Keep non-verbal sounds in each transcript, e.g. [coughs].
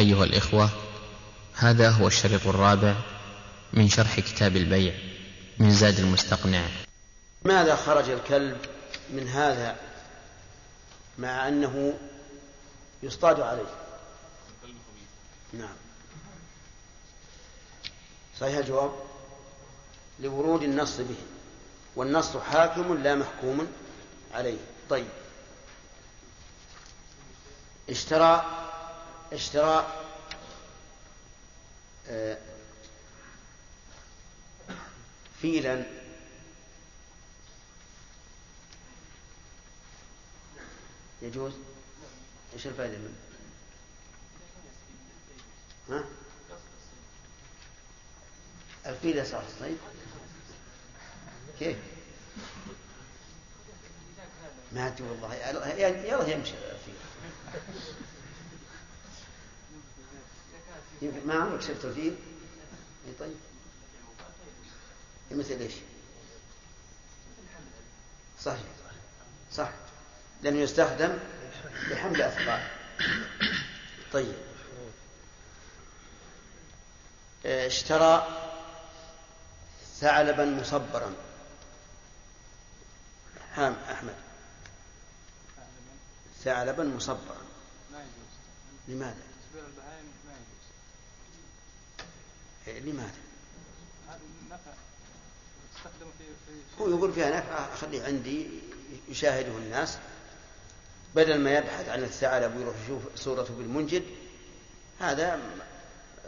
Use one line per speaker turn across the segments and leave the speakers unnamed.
أيها الإخوة هذا هو الشريط الرابع من شرح كتاب البيع من زاد المستقنع.
ماذا خرج الكلب من هذا مع أنه يصطاد عليه؟ نعم. صحيح الجواب؟ لورود النص به. والنص حاكم لا محكوم عليه. طيب. اشترى اشترى آه، فيلا يجوز؟ إيش الفائدة منه؟ ها؟ الفيل صار طيب كيف؟ ما والله يلا يمشي الفيل ما عمرك شفت الفيل اي طيب. مثل إيش؟ صحيح. صح لأنه يستخدم لحمل أثقال. طيب. اشترى ثعلبا مصبرا. حام أحمد. ثعلبا مصبرا. لماذا؟
تصبير البهائم ما يجوز
إيه، لماذا؟ هو يقول فيها نفع أخليه عندي يشاهده الناس بدل ما يبحث عن الثعلب ويروح يشوف صورته بالمنجد هذا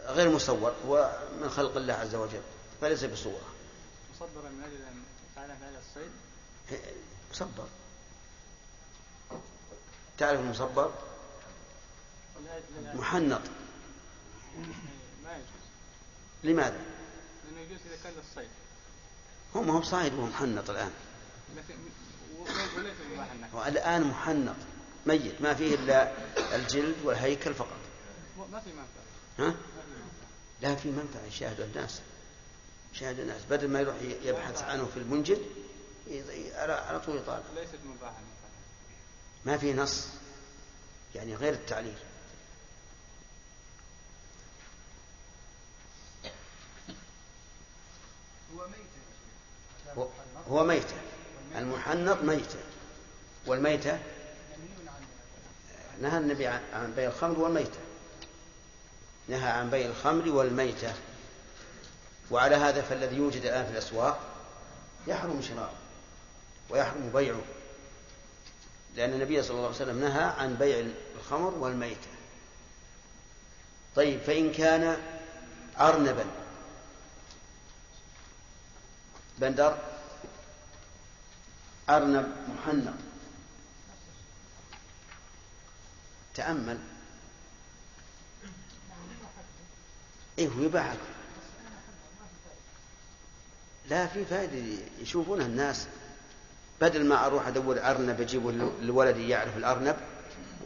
غير مصور هو من خلق الله عز وجل فليس بصورة.
مصبرا من أجل أن يفعله في هذا الصيد؟
مصبر تعرف المصبر محنط. [laughs] لماذا؟
لأنه يجوز إذا كان للصيد
هو ما هو بصايد وهو محنط الآن. الآن محنط. ميت. ما فيه إلا الجلد والهيكل فقط.
ما في منفعة.
ها؟ لا في منفعة. يشاهد الناس. يشاهد الناس. بدل ما يروح يبحث عنه في المنجد على طول يطالع.
ليست النحل
ما في نص. يعني غير التعليل. هو- ميتة المحنط ميتة. والميتة؟ نهى النبي عن بيع الخمر والميتة. نهى عن بيع الخمر والميتة. وعلى هذا فالذي يوجد الآن في الأسواق يحرم شراؤه ويحرم بيعه. لأن النبي صلى الله عليه وسلم نهى عن بيع الخمر والميتة. طيب فإن كان أرنبا بندر أرنب محنط تأمل. إيه هو يباع لا في فائدة يشوفونها الناس. بدل ما أروح أدور أرنب أجيبه لولدي يعرف الأرنب.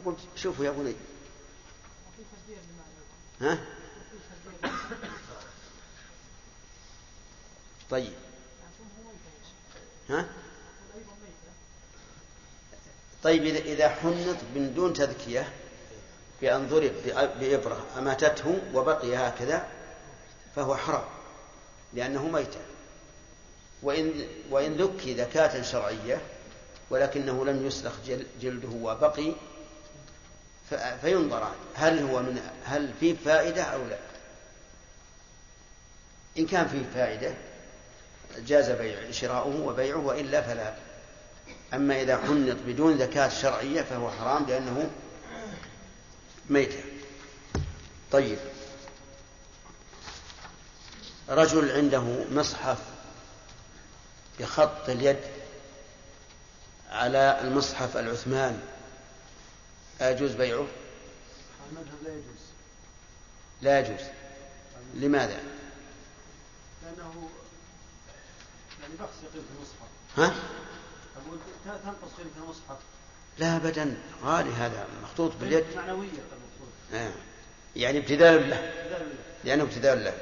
أقول شوفوا يا بني. ها؟ طيب. ها؟ طيب إذا حنط من دون تذكية بأن ضرب بإبرة أماتته وبقي هكذا فهو حرام لأنه ميتة. وإن وإن ذكي ذكاة شرعية ولكنه لم يسلخ جل- جلده وبقي فينظر هل هو من هل فيه فائدة أو لا؟ إن كان فيه فائدة جاز بيع شراؤه وبيعه وإلا فلا أما إذا حنط بدون زكاة شرعية فهو حرام لأنه ميتة طيب رجل عنده مصحف بخط اليد على المصحف العثماني أيجوز بيعه؟
المذهب لا يجوز
لا يجوز لماذا؟
لأنه يعني بخس قيمة المصحف.
ها؟
أقول تنقص قيمة المصحف.
لا أبدا. غالي هذا مخطوط باليد.
معنوية
آه. يعني ابتذال له؟ لأنه ابتذال له.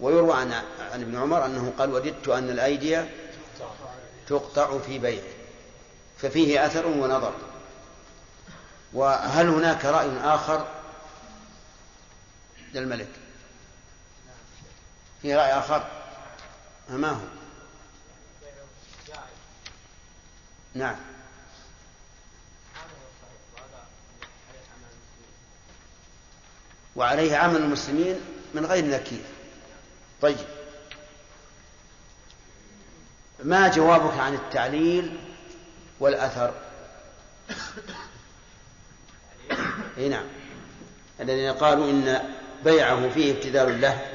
ويروى عن عن ابن عمر أنه قال وددت أن الأيدي تقطع في بيعه ففيه أثر ونظر. وهل هناك رأي آخر للملك؟ في رأي آخر؟ ما هو؟ نعم. وعليه عمل المسلمين من غير نكير. طيب. ما جوابك عن التعليل والأثر؟ [coughs] اي نعم. الذين قالوا إن بيعه فيه ابتذال له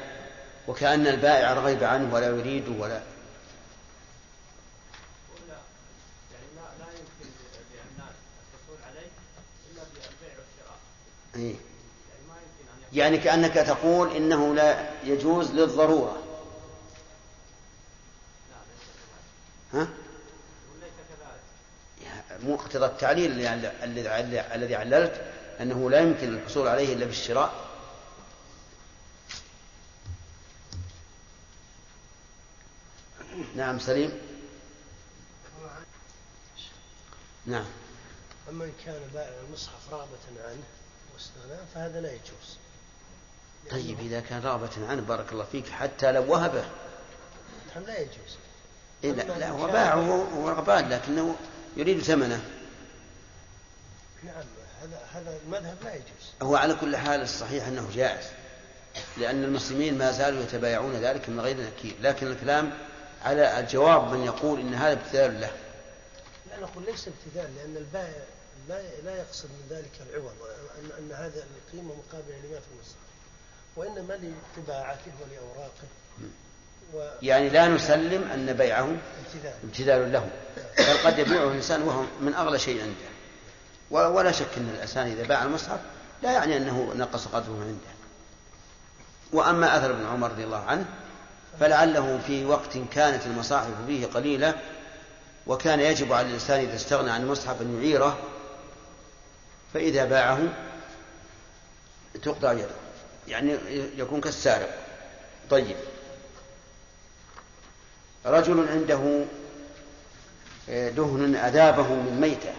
وكأن البائع رغب عنه ولا يريده ولا إيه؟ يعني كأنك تقول إنه لا يجوز للضرورة ها؟ مقتضى التعليل الذي عللت أنه لا يمكن الحصول عليه إلا بالشراء نعم سليم نعم
أما إن كان بائع المصحف رغبة عنه واستغناء فهذا لا يجوز.
طيب إذا كان رغبة عنه بارك الله فيك حتى لو وهبه.
لا يجوز.
إيه لا, لا هو باعه ورغبان لكنه يريد ثمنه.
نعم هذا هذا المذهب لا يجوز.
هو على كل حال الصحيح أنه جائز لأن المسلمين ما زالوا يتبايعون ذلك من غير نكير. لكن الكلام على الجواب من يقول إن هذا ابتذال له.
لا نقول ليس ابتذال لأن البائع لا لا يقصد من ذلك العوض أن أن هذا القيمة مقابلة لما في المصحف وإنما لطباعته ولأوراقه.
و... يعني لا نسلم أن بيعه
ابتذال
له بل قد يبيعه الإنسان وهو من أغلى شيء عنده. ولا شك أن الإنسان إذا باع المصحف لا يعني أنه نقص قدره عنده. وأما أثر ابن عمر رضي الله عنه فلعله في وقت كانت المصاحف فيه قليلة وكان يجب على الإنسان إذا استغنى عن المصحف أن يعيره فإذا باعه تقطع يده. يعني يكون كالسارق. طيب. رجل عنده دهن أذابه من ميتة.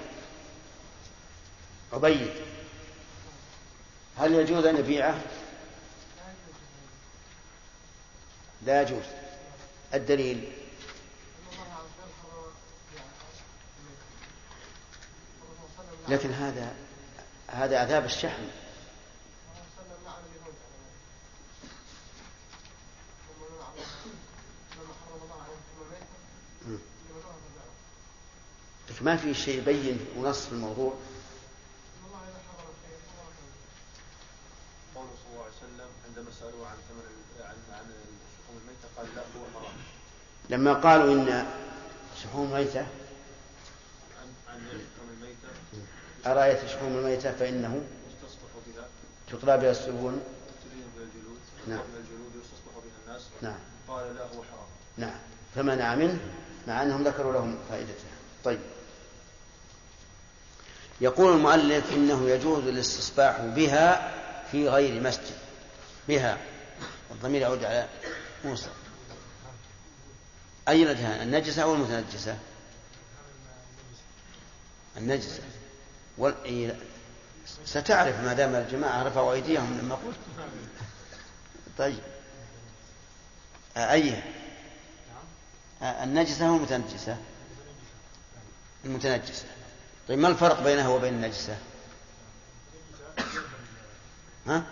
عبيد هل يجوز أن يبيعه؟ لا يجوز. الدليل؟ لكن هذا هذا عذاب الشحم لكن ما في شيء يبين ونص في الموضوع.
قوله صلى الله عليه وسلم عندما سألوه عن ثمن عن عن الميتة قال لا هو حرام.
لما قالوا إن شحوم ميتة
عن عن شحوم الميتة
أرأيت شحوم الميتة فإنه
يستصلح بها
تطلى بها
الجلود
نعم.
الجلود بها الناس
نعم.
قال لا هو حرام
نعم فمنع منه مع أنهم ذكروا لهم فائدته. طيب. يقول المؤلف إنه يجوز الاستصباح بها في غير مسجد. بها. الضمير يعود على موسى. أي الأدهان النجسة أو المتنجسة؟ النجسة. إيه، ستعرف ما دام الجماعة رفعوا أيديهم لما قلت. طيب. أي؟ النجسة أو المتنجسة؟ المتنجسة. طيب ما الفرق بينها وبين النجسة؟ ها؟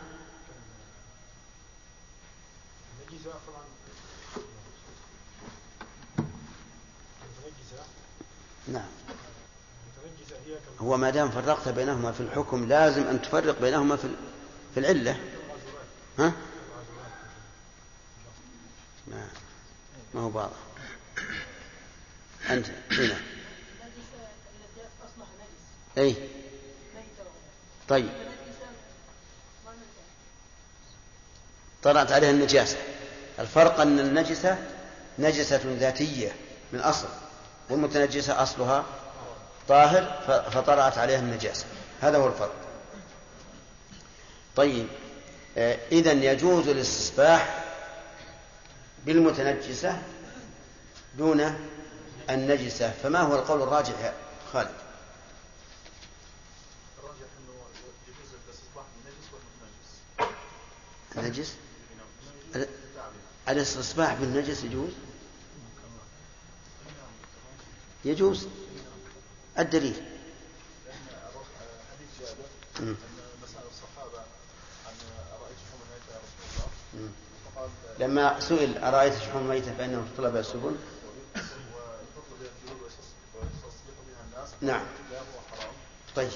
نعم. هو ما دام فرقت بينهما في الحكم لازم أن تفرق بينهما في في العلة. ها؟ ما ما هو واضح. أنت هنا. أي. طيب. طلعت عليها النجاسة. الفرق أن النجسة نجسة ذاتية من أصل والمتنجسة أصلها. طاهر فطلعت عليها النجاسة. هذا هو الفرق. طيب آه، إذا يجوز الاستصباح بالمتنجسة دون النجسة. فما هو القول الراجح يا خالد؟
الراجح إنه يجوز الاستصباح بالنجس والمتنجس.
نجس ال- الاستصباح بالنجس يجوز؟ يجوز. الدليل.
أن الصحابة عن أرأيت شحوم الميتة يا رسول الله
مم.
فقال
لما سئل أرأيت شحوم الميتة فإنه طلب السبل نعم.
لا هو حرام
طيب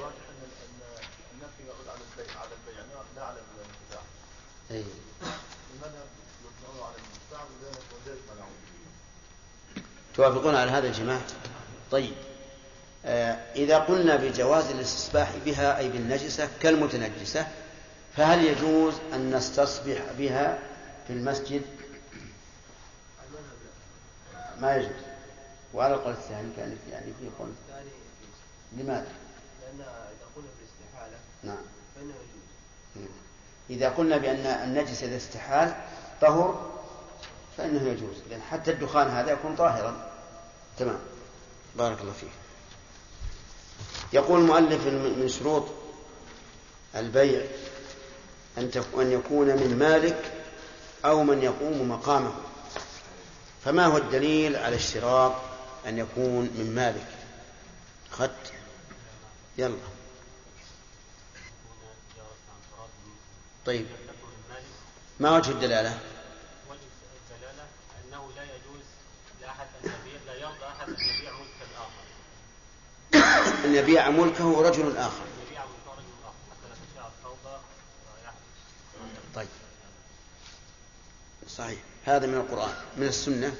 أي.
منعون
توافقون على هذا الجماعة طيب آه إذا قلنا بجواز الاستصباح بها أي بالنجسة كالمتنجسة فهل يجوز أن نستصبح بها في المسجد؟ ما يجوز. وعلى القول الثاني كان يعني في قول.
الثاني
لماذا؟
لأن إذا قلنا بالاستحالة
نعم.
فإنه يجوز.
إذا قلنا بأن النجس إذا استحال طهر فإنه يجوز. لأن حتى الدخان هذا يكون طاهرا. تمام. بارك الله فيك. يقول المؤلف من شروط البيع أن يكون من مالك أو من يقوم مقامه. فما هو الدليل على اشتراط أن يكون من مالك؟ أخذت يلا. طيب. ما وجه الدلالة؟
وجه الدلالة أنه لا يجوز لأحد أن يبيع لا يرضى أحد أن يبيع
أن يبيع ملكه رجل آخر. طيب. صحيح. هذا من القرآن. من السنة.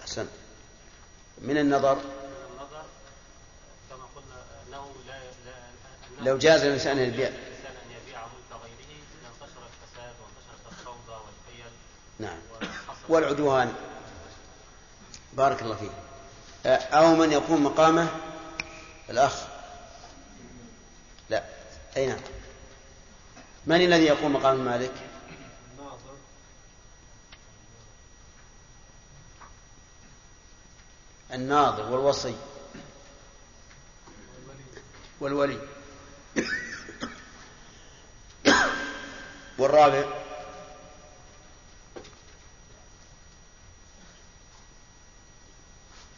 أحسن. من النظر.
كما قلنا أنه لا,
لو جاز
الإنسان أن يبيع.
نعم. والعدوان. بارك الله فيك. أو من يقوم مقامه؟ الأخ. لا. أي نعم. من الذي يقوم مقام
الناظر
الناظر والوصي. والولي. والرابع.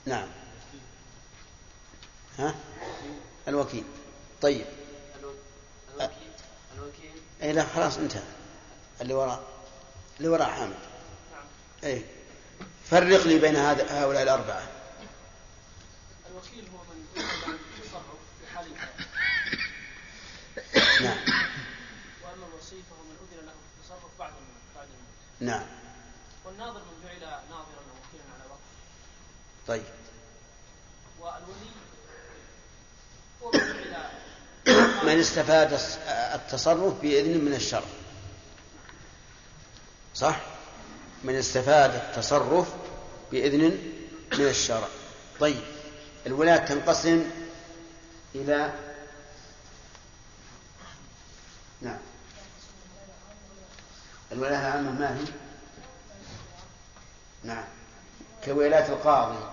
نعم. ها؟ الوكيل. طيب.
الوكيل. الوكيل
اي لا خلاص انتهى. اللي وراء. اللي وراء حامد اي فرق لي بين هذا هؤلاء الأربعة.
الوكيل هو من التصرف في حال
نعم.
وأما الوصي فهو من أذن له التصرف بعد الموت بعد الموت.
نعم.
والناظر من جعل ناظرا ووكيلا على
طيب.
والولي من
من استفاد التصرف بإذن من الشرع صح؟ من استفاد التصرف بإذن من الشرع طيب. الولاية تنقسم إلى نعم. الولاية العامة ما هي؟ نعم. كولاية القاضي.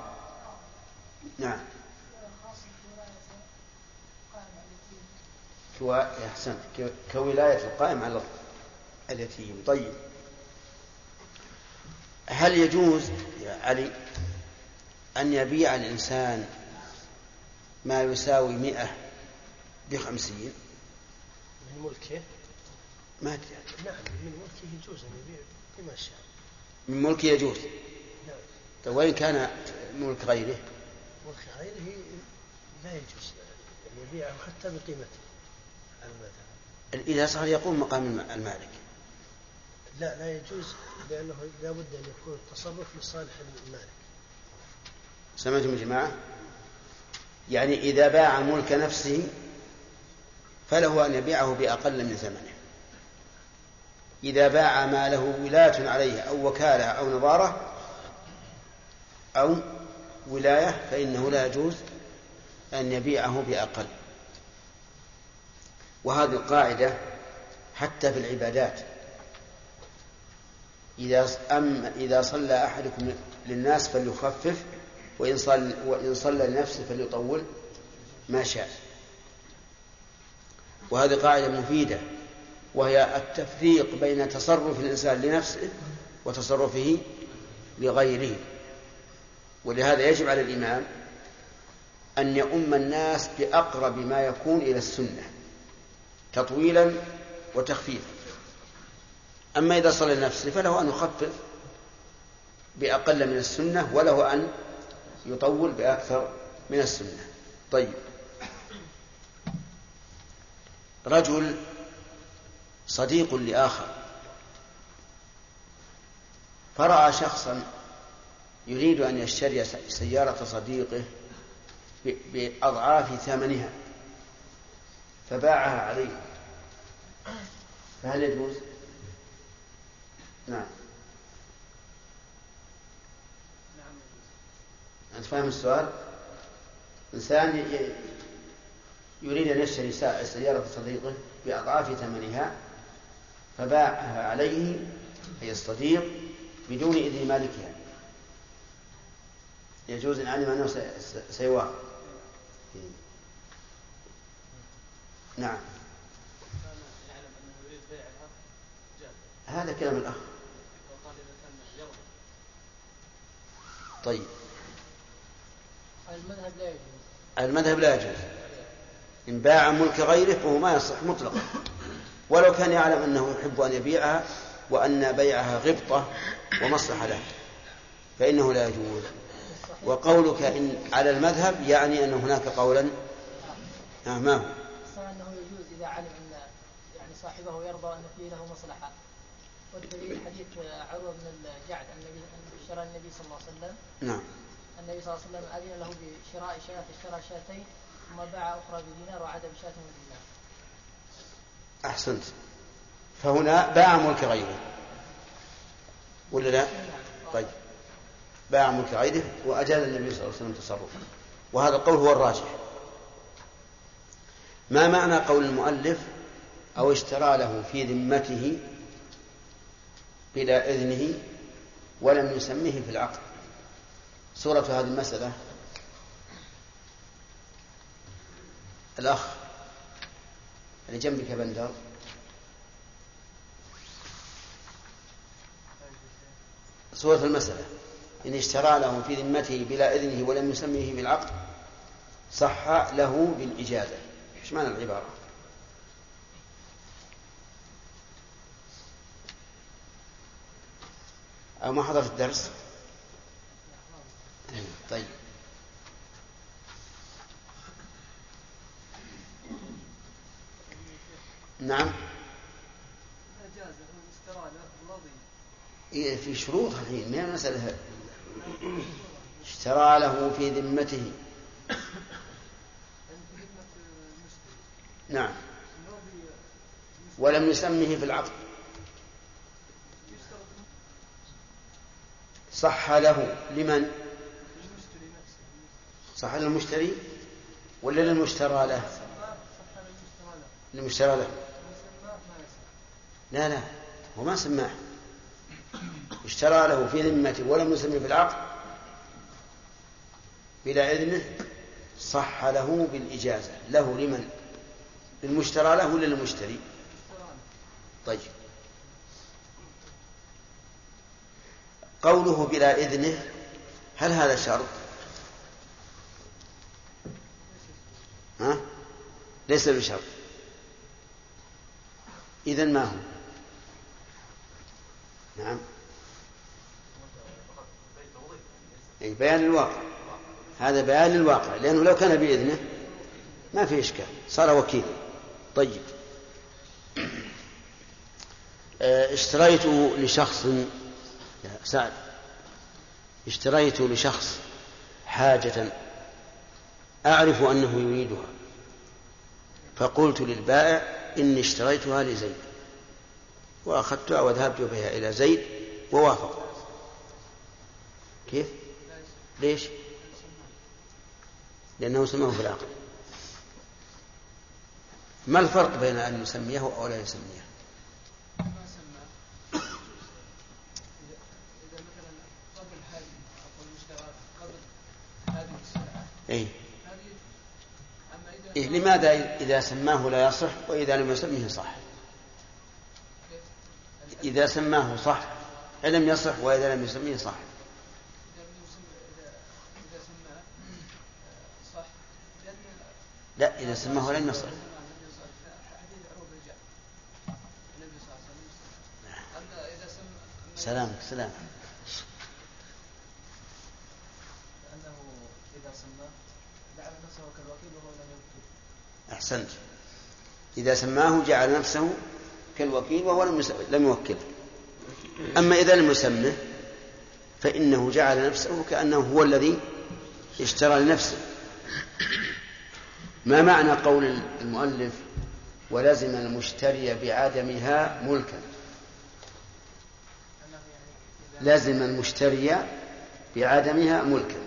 نعم. كوا... أحسنت ك- كولاية القائم على اليتيم. طيب. هل يجوز يا علي أن يبيع الإنسان ما يساوي مئة بخمسين؟
من ملكه؟
ما أدري.
نعم من ملكه يجوز أن يبيع بما شاء.
من ملكه يجوز.
نعم.
طيب وإن كان ملك غيره؟
ملك غيره لا يجوز ان يبيعه حتى بقيمته على المذهب
إذا صار يقوم مقام الم- المالك.
لا لا يجوز لأنه لا بد أن يكون التصرف لصالح المالك.
سمعتم يا جماعة؟ يعني إذا باع ملك نفسه فله أن يبيعه بأقل من ثمنه. إذا باع ما له ولاية عليه أو وكالة أو نظارة أو ولاية فإنه لا يجوز أن يبيعه بأقل. وهذه القاعدة حتى في العبادات. إذا أم إذا صلى أحدكم للناس فليخفف وإن صلى وإن صلى لنفسه فليطول ما شاء. وهذه قاعدة مفيدة وهي التفريق بين تصرف الإنسان لنفسه وتصرفه لغيره. ولهذا يجب على الإمام أن يؤم الناس بأقرب ما يكون إلى السنة تطويلا وتخفيفا. أما إذا صلى لنفسه فله أن يخفف بأقل من السنة وله أن يطول بأكثر من السنة. طيب. رجل صديق لآخر فرأى شخصا يريد أن يشتري سيارة صديقه بأضعاف ثمنها فباعها عليه فهل يجوز؟ نعم أنت فاهم السؤال؟ إنسان يريد أن يشتري سيارة صديقه بأضعاف ثمنها فباعها عليه أي الصديق بدون إذن مالكها يجوز إن علم أنه سيوافق نعم. هذا كلام الأخ. طيب.
المذهب لا يجوز.
المذهب لا يجوز. إن باع ملك غيره فهو ما يصح مطلقا. ولو كان يعلم أنه يحب أن يبيعها وأن بيعها غبطة ومصلحة له. فإنه لا يجوز. وقولك إن على المذهب يعني أن هناك قولا. آه ما هو؟
أنه يجوز إذا علم أن يعني صاحبه يرضى أن فيه له مصلحة. والدليل حديث عروة بن الجعد النبي اشترى النبي صلى الله عليه وسلم.
نعم.
النبي صلى الله عليه وسلم أذن له بشراء شاة اشترى شاتين ثم باع أخرى بدينار وعاد بشاة ودينار
أحسنت. فهنا باع ملك غيره. ولا لا؟ طيب. باع غيره وأجاز النبي صلى الله عليه وسلم تصرفه. وهذا القول هو الراجح. ما معنى قول المؤلف أو اشترى له في ذمته بلا إذنه ولم يسميه في العقد؟ صورة هذه المسألة الأخ اللي جنبك يا بندر. صورة المسألة. إن اشترى له في ذمته بلا إذنه ولم يسميه في العقد صح له بالإجازة. إيش معنى العبارة؟ أو ما حضرت الدرس؟ طيب. نعم. إيه في شروط الحين ما المسألة اشترى له في ذمته. نعم. ولم يسمه في العقد. صح له. لمن؟ صح للمشتري ولا للمشترى له؟ للمشترى له. لا لا. هو ما سماه. اشترى له في ذمته ولم يسمي في العقد بلا إذنه صح له بالإجازة. له لمن؟ للمشترى له للمشتري؟ طيب. قوله بلا إذنه هل هذا شرط؟ ها؟ ليس بشرط. إذا ما هو؟ نعم. أي بيان الواقع. هذا بيان للواقع لأنه لو كان بإذنه ما في إشكال صار وكيلا. طيب. آه، اشتريت لشخص يا سعد. اشتريت لشخص حاجة أعرف أنه يريدها. فقلت للبائع إني اشتريتها لزيد. وأخذتها وذهبت بها إلى زيد ووافق كيف؟ ليش؟ لأنه سماه في العقل ما الفرق بين أن يسميه أو لا يسميه
أما
إيه لماذا إذا سماه لا يصح وإذا لم يسمه صح؟ إذا سماه صح لم يصح وإذا لم يسميه صح
إذا سماه صح لأن
لا إذا سماه لم
سمى
سلامك سلام.
لأنه إذا سماه جعل نفسه كالوكيل وهو لم
أحسنت إذا سماه جعل نفسه كالوكيل وهو لم لم يوكله أما إذا لم يسمه فإنه جعل نفسه كأنه هو الذي اشترى لنفسه. ما معنى قول المؤلف ولزم المشتري بعدمها ملكا لزم المشتري بعدمها ملكا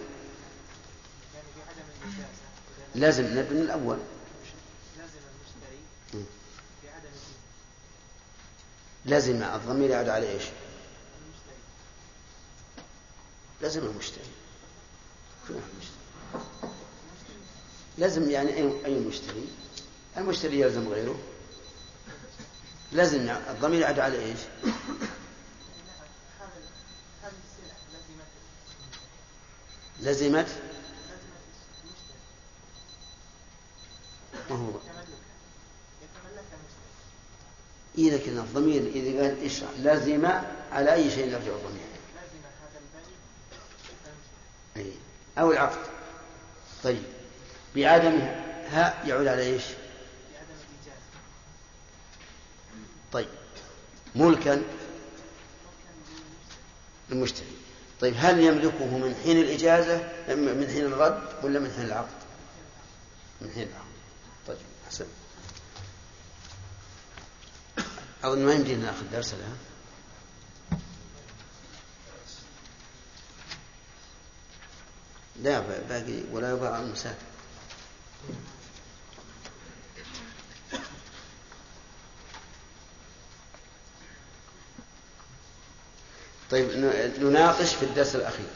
لازم نبني الأول
لازم
الضمير يعود على
إيش؟
لازم المشتري؟ لازم يعني أي مشتري؟ المشتري يلزم غيره. لازم يعني الضمير يعود على
لازمت
لزمت. ما هو؟ إذا كان الضمير إذا قال اشرح. لزم على أي شيء يرجع الضمير.
لازم
أي. أو العقد. طيب. بعدم ها يعود على
إيش؟
طيب. ملكا المشتري طيب هل يملكه من حين الإجازة من حين الرد ولا من حين العقد؟ من حين العقد. طيب حسن أظن ما يمدينا ناخذ درس الآن. لا باقي ولا يباع المساكن طيب نناقش في الدرس الأخير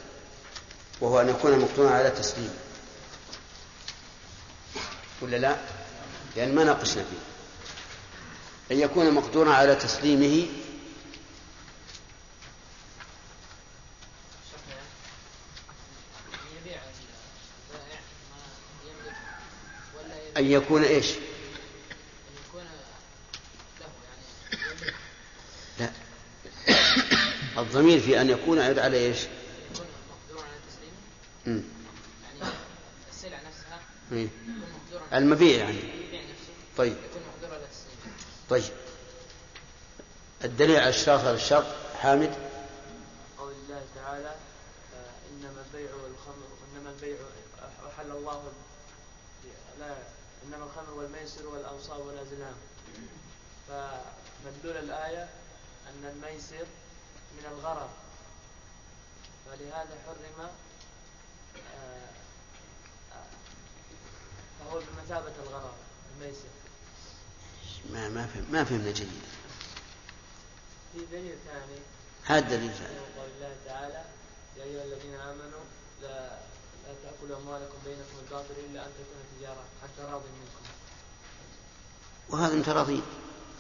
وهو أن يكون مقتونا على تسليم ولا لا؟ لأن ما ناقشنا فيه أن يكون مقدورا على تسليمه
يبيع البائع ما يملك ولا يبيع
أن يكون إيش؟ لا. الضمير في أن يكون يعود على إيش.
يعني السلع نفسها
المبيع يعني. طيب. طيب. الدليل على الشرط على الشرط حامد؟
قول الله تعالى آه، إنما البيع والخمر إنما البيع أحل الله لا إنما الخمر والميسر والأنصاب والأزلام فمدلول الآية أن الميسر من الغرر. فلهذا حرم آه، فهو بمثابة الغرر الميسر.
ما ما فهم ما فهمنا جيدا
في دليل ثاني.
هذا الدليل ثاني.
قول الله تعالى يا أيها الذين آمنوا لا لا تأكلوا أموالكم بينكم الباطل إلا أن تكون تجارة عن تراض منكم.
وهذا متراضين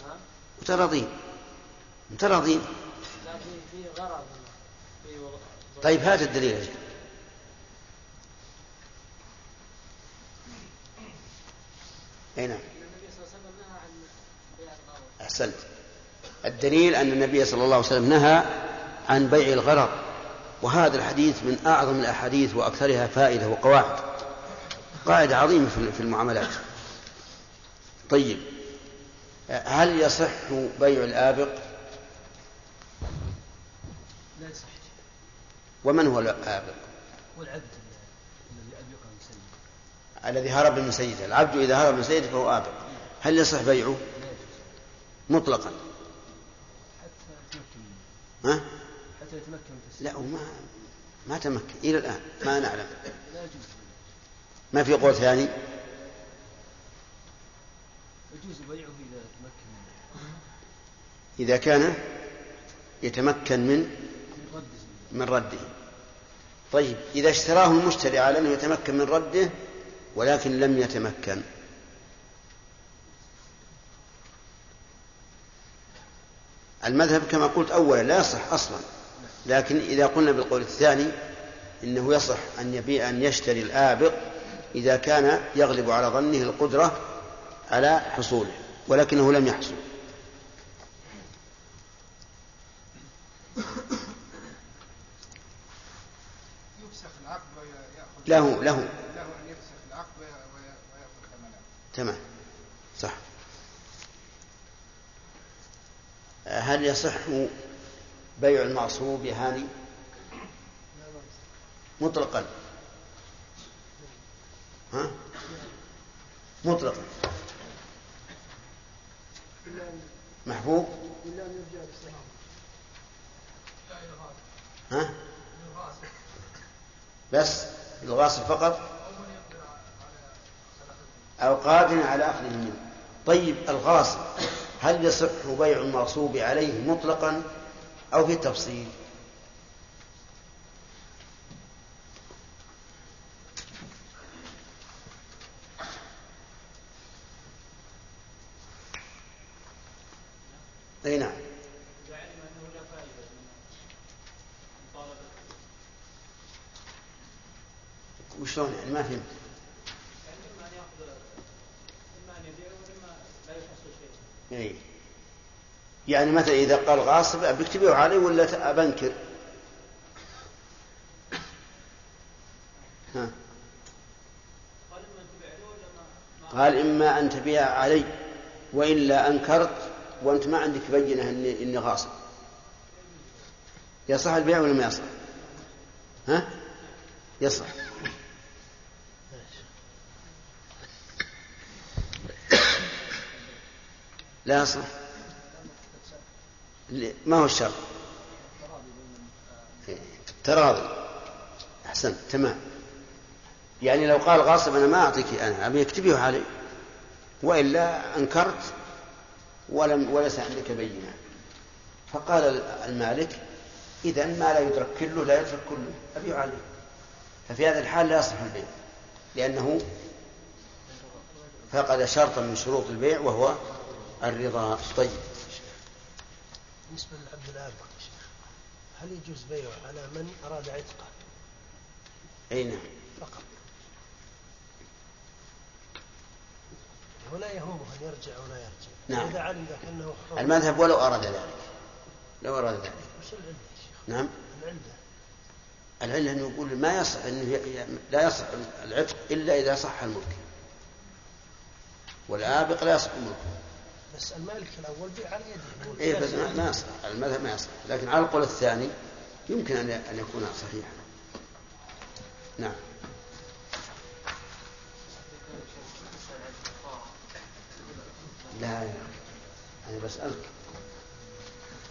ها؟
متراضين. متراضين.
لا في في غرض.
طيب هات الدليل. يا شيخ. أي نعم.
النبي صلى الله عليه وسلم نهى عن بيع الغرض.
أحسنت. الدليل أن النبي صلى الله عليه وسلم نهى عن بيع الغرر وهذا الحديث من أعظم الأحاديث وأكثرها فائدة وقواعد. قاعدة عظيمة في المعاملات. طيب. هل يصح بيع الآبق؟
لا يصح
ومن هو الآبق؟
والعبد الذي
هرب من سيده. العبد إذا هرب من سيده فهو آبق. هل يصح بيعه؟ مطلقا. ها؟ لا وما ما تمكن. إلى الآن ما نعلم. ما في قول ثاني؟
يجوز بيعه إذا تمكن منه.
إذا كان يتمكن من
من
رده. طيب إذا اشتراه المشتري على أنه يتمكن من رده ولكن لم يتمكن. المذهب كما قلت أولا لا يصح أصلا. لكن إذا قلنا بالقول الثاني إنه يصح أن يبيع أن يشتري الآبق إذا كان يغلب على ظنه القدرة على حصوله ولكنه لم يحصل. له له. تمام. صح. هل يصح بيع المعصوب هاني مطلقا. ها؟ مطلقا. محبوب؟ ها؟ بس الغاصب فقط؟ أو قادر على أخذه منه. طيب الغاصب هل يصح بيع المغصوب عليه مطلقا؟ أو في تفصيل أي نعم
إذا علم أنه لا فائدة من مطالبة
وشلون يعني ما فهمت
يعني إما أن يأخذ إما أن يبيعه وإما لا يحصل شيء
أي. يعني مثلا إذا قال غاصب أبيك تبيعه علي ولا أبنكر ها.
قال إما أن تبيع
علي وإلا أنكرت وأنت ما عندك بينة إني, إني غاصب. يصح البيع ولا ما يصح؟ ها؟ يصح. لا يصح. ما هو الشرط؟ تراضي. أحسنت تمام. يعني لو قال غاصب أنا ما أعطيك أنا أبي اكتبيه علي. وإلا أنكرت ولم وليس عندك بينة. فقال المالك إذا ما لا يدرك كله لا يترك كله. أبيع عليه ففي هذا الحال لا يصح البيع لأنه فقد شرطا من شروط البيع وهو الرضا. طيب.
بالنسبة للعبد الآبق يا شيخ هل يجوز بيعه على من أراد عتقه؟
أي نعم.
فقط. ولا يهمه أن يرجع ولا يرجع.
نعم.
إذا علم ذاك أنه حر.
المذهب ولو أراد ذلك. لو أراد ذلك.
وش العلة يا شيخ؟
نعم.
العلة.
العلة أنه يقول ما يصح أنه لا يصح العتق إلا إذا صح الملك. والآبق لا يصح ملكه
بس المالك الأول بيع على يده. لا
بس ما يصح. المذهب ما يصح. لكن على القول الثاني يمكن أن أن يكون صحيحا. نعم. لا يا أخي أنا بسألك.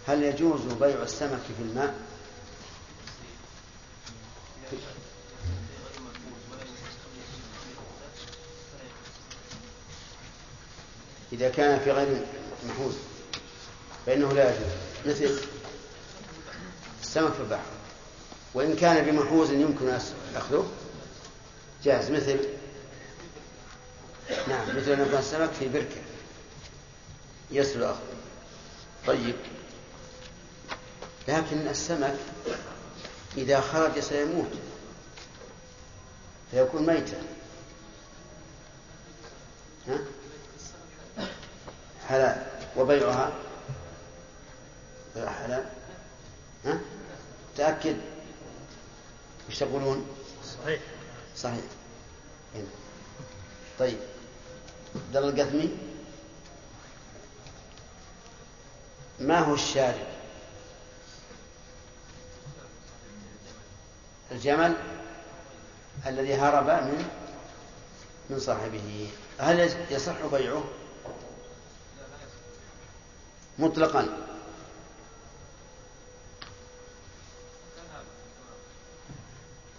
هل يجوز بيع السمك في الماء؟ إذا كان في غير محوز فإنه لا يجوز. مثل السمك في البحر. وإن كان بمحوز يمكن أخذه جاز مثل نعم مثل أن يكون السمك في بركة يسهل أخذه. طيب. لكن السمك إذا خرج سيموت فيكون ميتا. ها؟ حلال وبيعها بيعها حلال ها؟ تأكد وش تقولون؟
صحيح
صحيح هنا. طيب عبد الله القثمي ما هو الشارب؟ الجمل الذي هرب من من صاحبه هل يصح بيعه؟ مطلقا.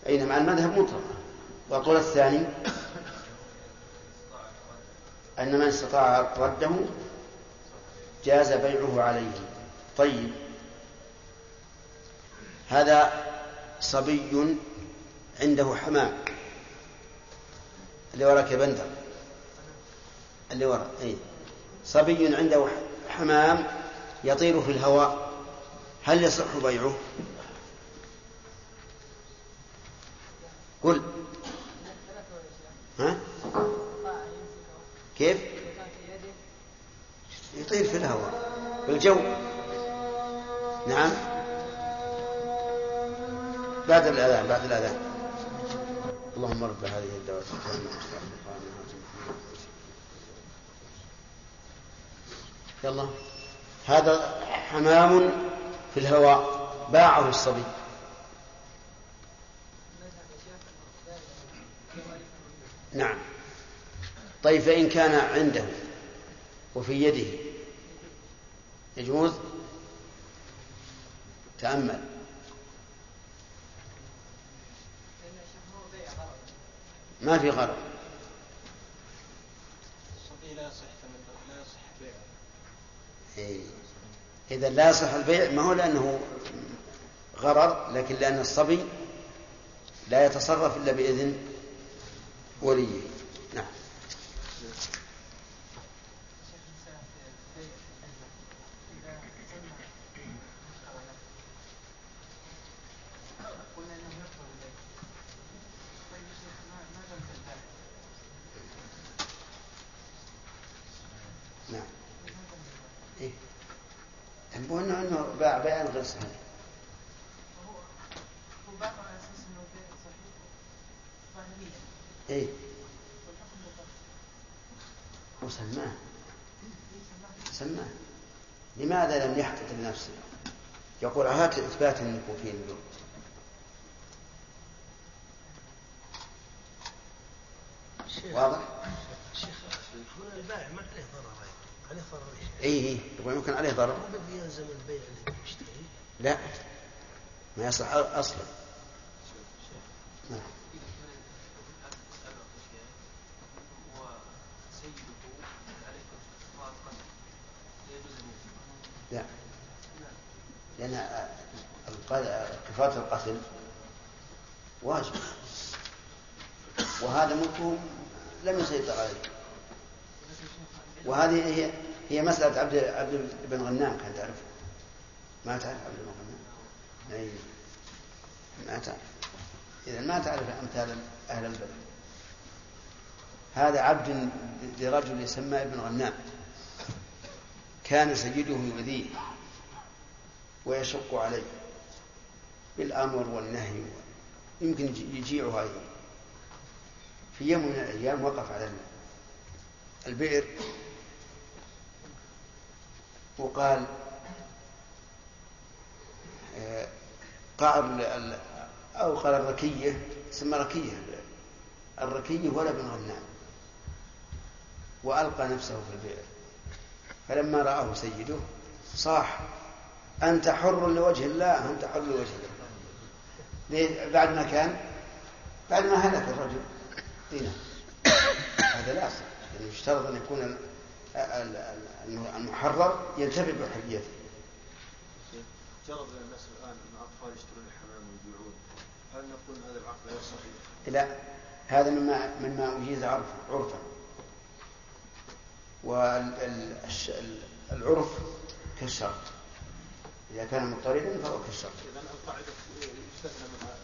أي نعم المذهب مطلقا. والقول الثاني أن من استطاع رده جاز بيعه عليه. طيب. هذا صبي عنده حمام. اللي وراك يا بندر. اللي وراء أي صبي عنده حمام يطير في الهواء هل يصح بيعه؟ قل. ها؟ كيف؟ يطير في الهواء في الجو. نعم. بعد الأذان بعد الأذان. اللهم رب هذه الدعوة يلا. هذا حمام في الهواء باعه الصبي. نعم. طيب فإن كان عنده وفي يده يجوز؟ تأمل. ما في غرض.
لا يصح لا يصح بيعه.
إيه. إذا لا يصح البيع ما هو لأنه غرر لكن لأن الصبي لا يتصرف إلا بإذن وليه نعم نعم إيه هو انه انه باع بيعا غير صحيح إيه وسماه سماه لماذا لم يحقق لنفسه انك في نذور واضح؟
شيخ البائع ما عليه ضرر. عليه ضرر. إي
اي يمكن عليه ضرر
ما بدي يلزم البيع للمشتري
لا ما يصلح أصلا نعم لا لأن كفارة القتل واجب. وهذا ملكه لم يسيطر عليه. وهذه هي هي مسألة عبد عبد بن غنام كان تعرف ما تعرف عبد بن غنام؟ أي ما تعرف. إذا ما تعرف أمثال أهل البلد. هذا عبد لرجل يسمى ابن غنام. كان سيده يؤذيه ويشق عليه. بالأمر والنهي يمكن يجيعه أيضا. في يوم من الأيام وقف على البئر وقال آه، قعر أو قال الركية سمى ركية. الركية ولا بن غنام. وألقى نفسه في البئر. فلما رآه سيده صاح أنت حر لوجه الله أنت حر لوجه الله؟ بعد ما كان بعد ما هلك الرجل. هنا هذا لا يصح يعني يشترط أن يكون ال- ال- ال- المحرر ينتفع بحريته
جرب الناس الآن إن اطفال يشترون الحمام ويبيعون. هل نقول هذا العقد غير صحيح؟
لا. هذا مما مما أجيز عرفا. عرفا والعرف كالشرط. إذا كان مضطردا فهو كالشرط.
اذا القاعدة يستثنى منها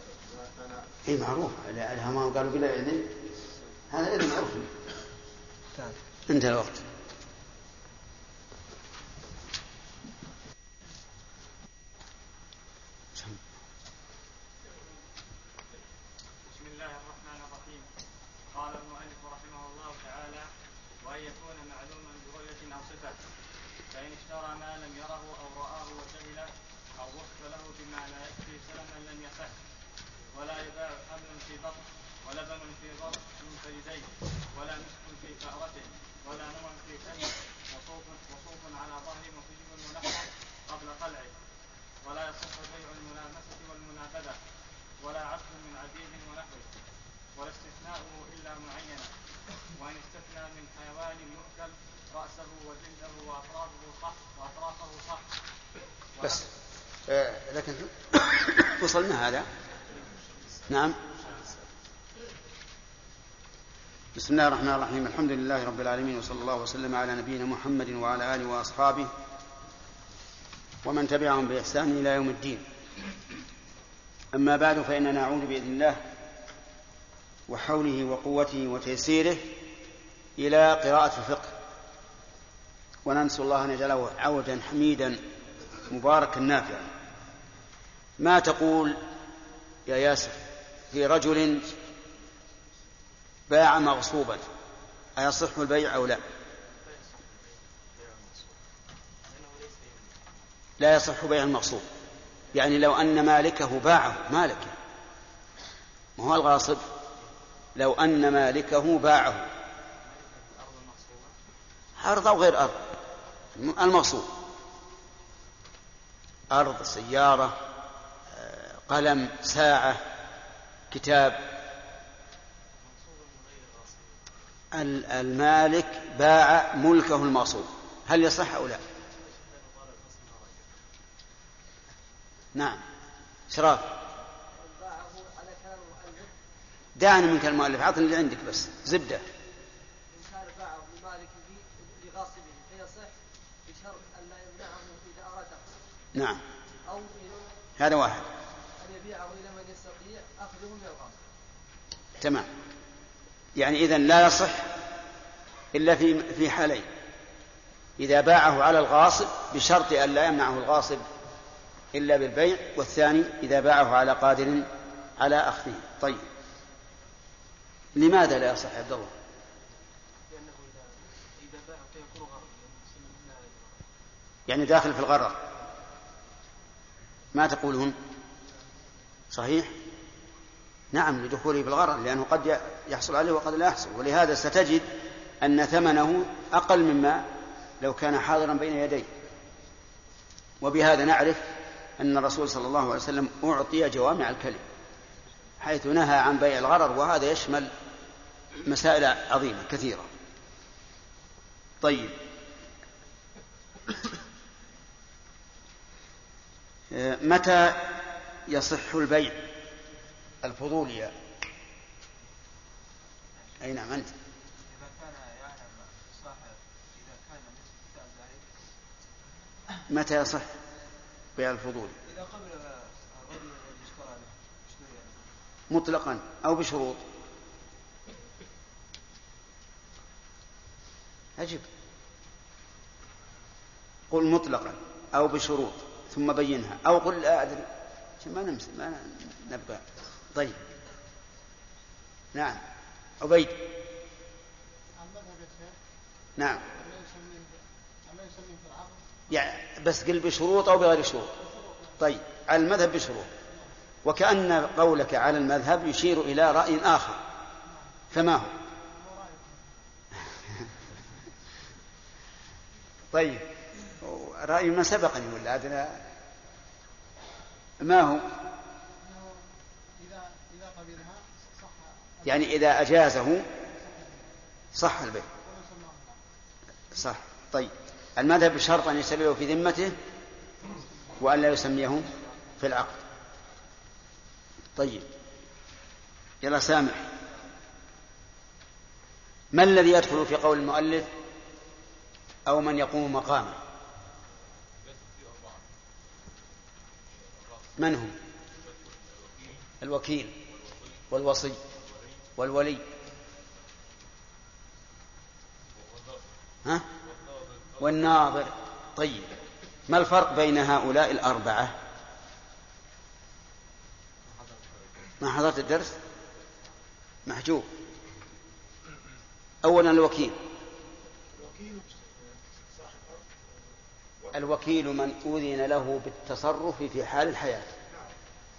اي معروف. لها ما قالوا بلا اذن هذا إذن عرفي انتهى الوقت
بسم الله الرحمن الرحيم قال المؤلف رحمه الله تعالى وأن يكون معلوما برؤية أو صفة فإن اشترى ما لم يره أو رآه وجهله أو وصف له بما لا يكفي سلما لم يصح ولا يباع حمل في بطن ولبن في ضرب منفردين ولا مسك في كأرته ولا نوى في كنف وصوف وصوف على ظهر مصيب ونحو قبل قلعه. ولا يصح بيع الملامسة والمنابذة. ولا عبد من عبيد ونحوه. ولا استثناؤه إلا معينا وإن استثنى من حيوان يؤكل رأسه وجلده وأطرافه صح وأطرافه صح.
بس. آه لكن وصلنا هذا. نعم. بسم الله الرحمن الرحيم. الحمد لله رب العالمين وصلى الله وسلم على نبينا محمد وعلى آله وأصحابه ومن تبعهم بإحسان إلى يوم الدين. أما بعد فإننا نعود بإذن الله وحوله وقوته وتيسيره إلى قراءة الفقه. وننسى الله أن يجعله عودا حميدا مباركا نافعا. ما تقول يا ياسر؟ في رجل باع مغصوبا أيصح البيع أو لا؟ لا يصح بيع المغصوب. يعني لو أن مالكه باعه مالك. ما هو الغاصب؟ لو أن مالكه باعه. أرض أو غير أرض المغصوب. أرض سيارة قلم ساعة. كتاب المالك باع ملكه المغصوب هل يصح أو لا؟ نعم. شراف. دعني من كلام المؤلف عطني اللي عندك بس زبدة.
إن كان باعه لمالكه لغاصبه فيصح بشرط أن لا يمنعه إذا أراد
نعم
أو
هذا واحد
أن يبيعه إلى من يستطيع أخذه من الغاصب
تمام. يعني إذا لا يصح إلا في في حالين. إذا باعه على الغاصب بشرط أن لا يمنعه الغاصب إلا بالبيع والثاني إذا باعه على قادر على أخذه. طيب. لماذا لا يصح عبد الله؟ يعني داخل في الغرر. ما تقولون؟ صحيح؟ نعم لدخوله في الغرر لأنه قد يحصل عليه وقد لا يحصل. ولهذا ستجد أن ثمنه أقل مما لو كان حاضرا بين يديه. وبهذا نعرف أن الرسول صلى الله عليه وسلم أعطي جوامع الكلم حيث نهى عن بيع الغرر وهذا يشمل مسائل عظيمة كثيرة. طيب. [coughs] متى يصح البيع؟ الفضولي أي نعم أنت. متى يصح بيع الفضول؟
إذا قبل الرجل اشترى له
مطلقا أو بشروط. أجب قل مطلقا أو بشروط ثم بينها. أو قل لا أدري. ما نمس ما نبقى. طيب. نعم. عبيد. نعم. يعني بس قل بشروط أو بغير شروط. طيب. على المذهب بشروط. وكأن قولك على المذهب يشير إلى رأي آخر. فما هو؟ [laughs] طيب. رأي ما سبقني ولا ما هو؟ يعني إذا أجازه صح البيع صح. طيب. المذهب بشرط أن يسميه في ذمته وأن لا يسميه في العقد. طيب. يلا سامح. ما الذي يدخل في قول المؤلف أو من يقوم مقامه؟ من هم؟ الوكيل والوصي. والولي. ها؟ والناظر. طيب. ما الفرق بين هؤلاء الأربعة؟ ما حضرت الدرس؟ محجوب. أولا الوكيل. الوكيل من أذن له بالتصرف في حال الحياة.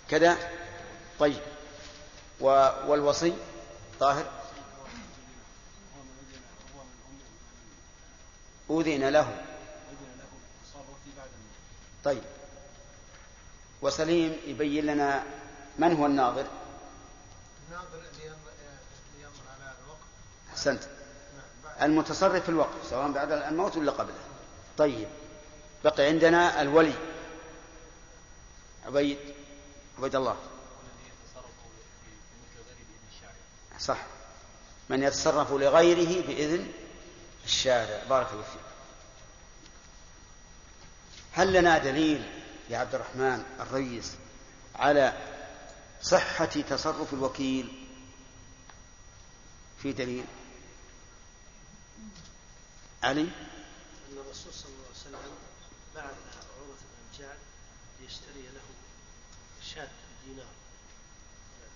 كذا؟ طيب. والوصي؟ طاهر؟ أذن له. طيب. وسليم يبين لنا من هو الناظر؟
الناظر ينظر على الوقت.
أحسنت. المتصرف في الوقت سواء بعد الموت ولا قبله. طيب. بقي عندنا الولي. عبيد. عبيد الله. صح. من يتصرف لغيره بإذن الشارع. بارك الله فيك. هل لنا دليل يا عبد الرحمن الريس على صحة تصرف الوكيل في دليل؟ علي؟
أن الرسول صلى الله عليه وسلم بعث عروة بن ليشتري له شاة دينار.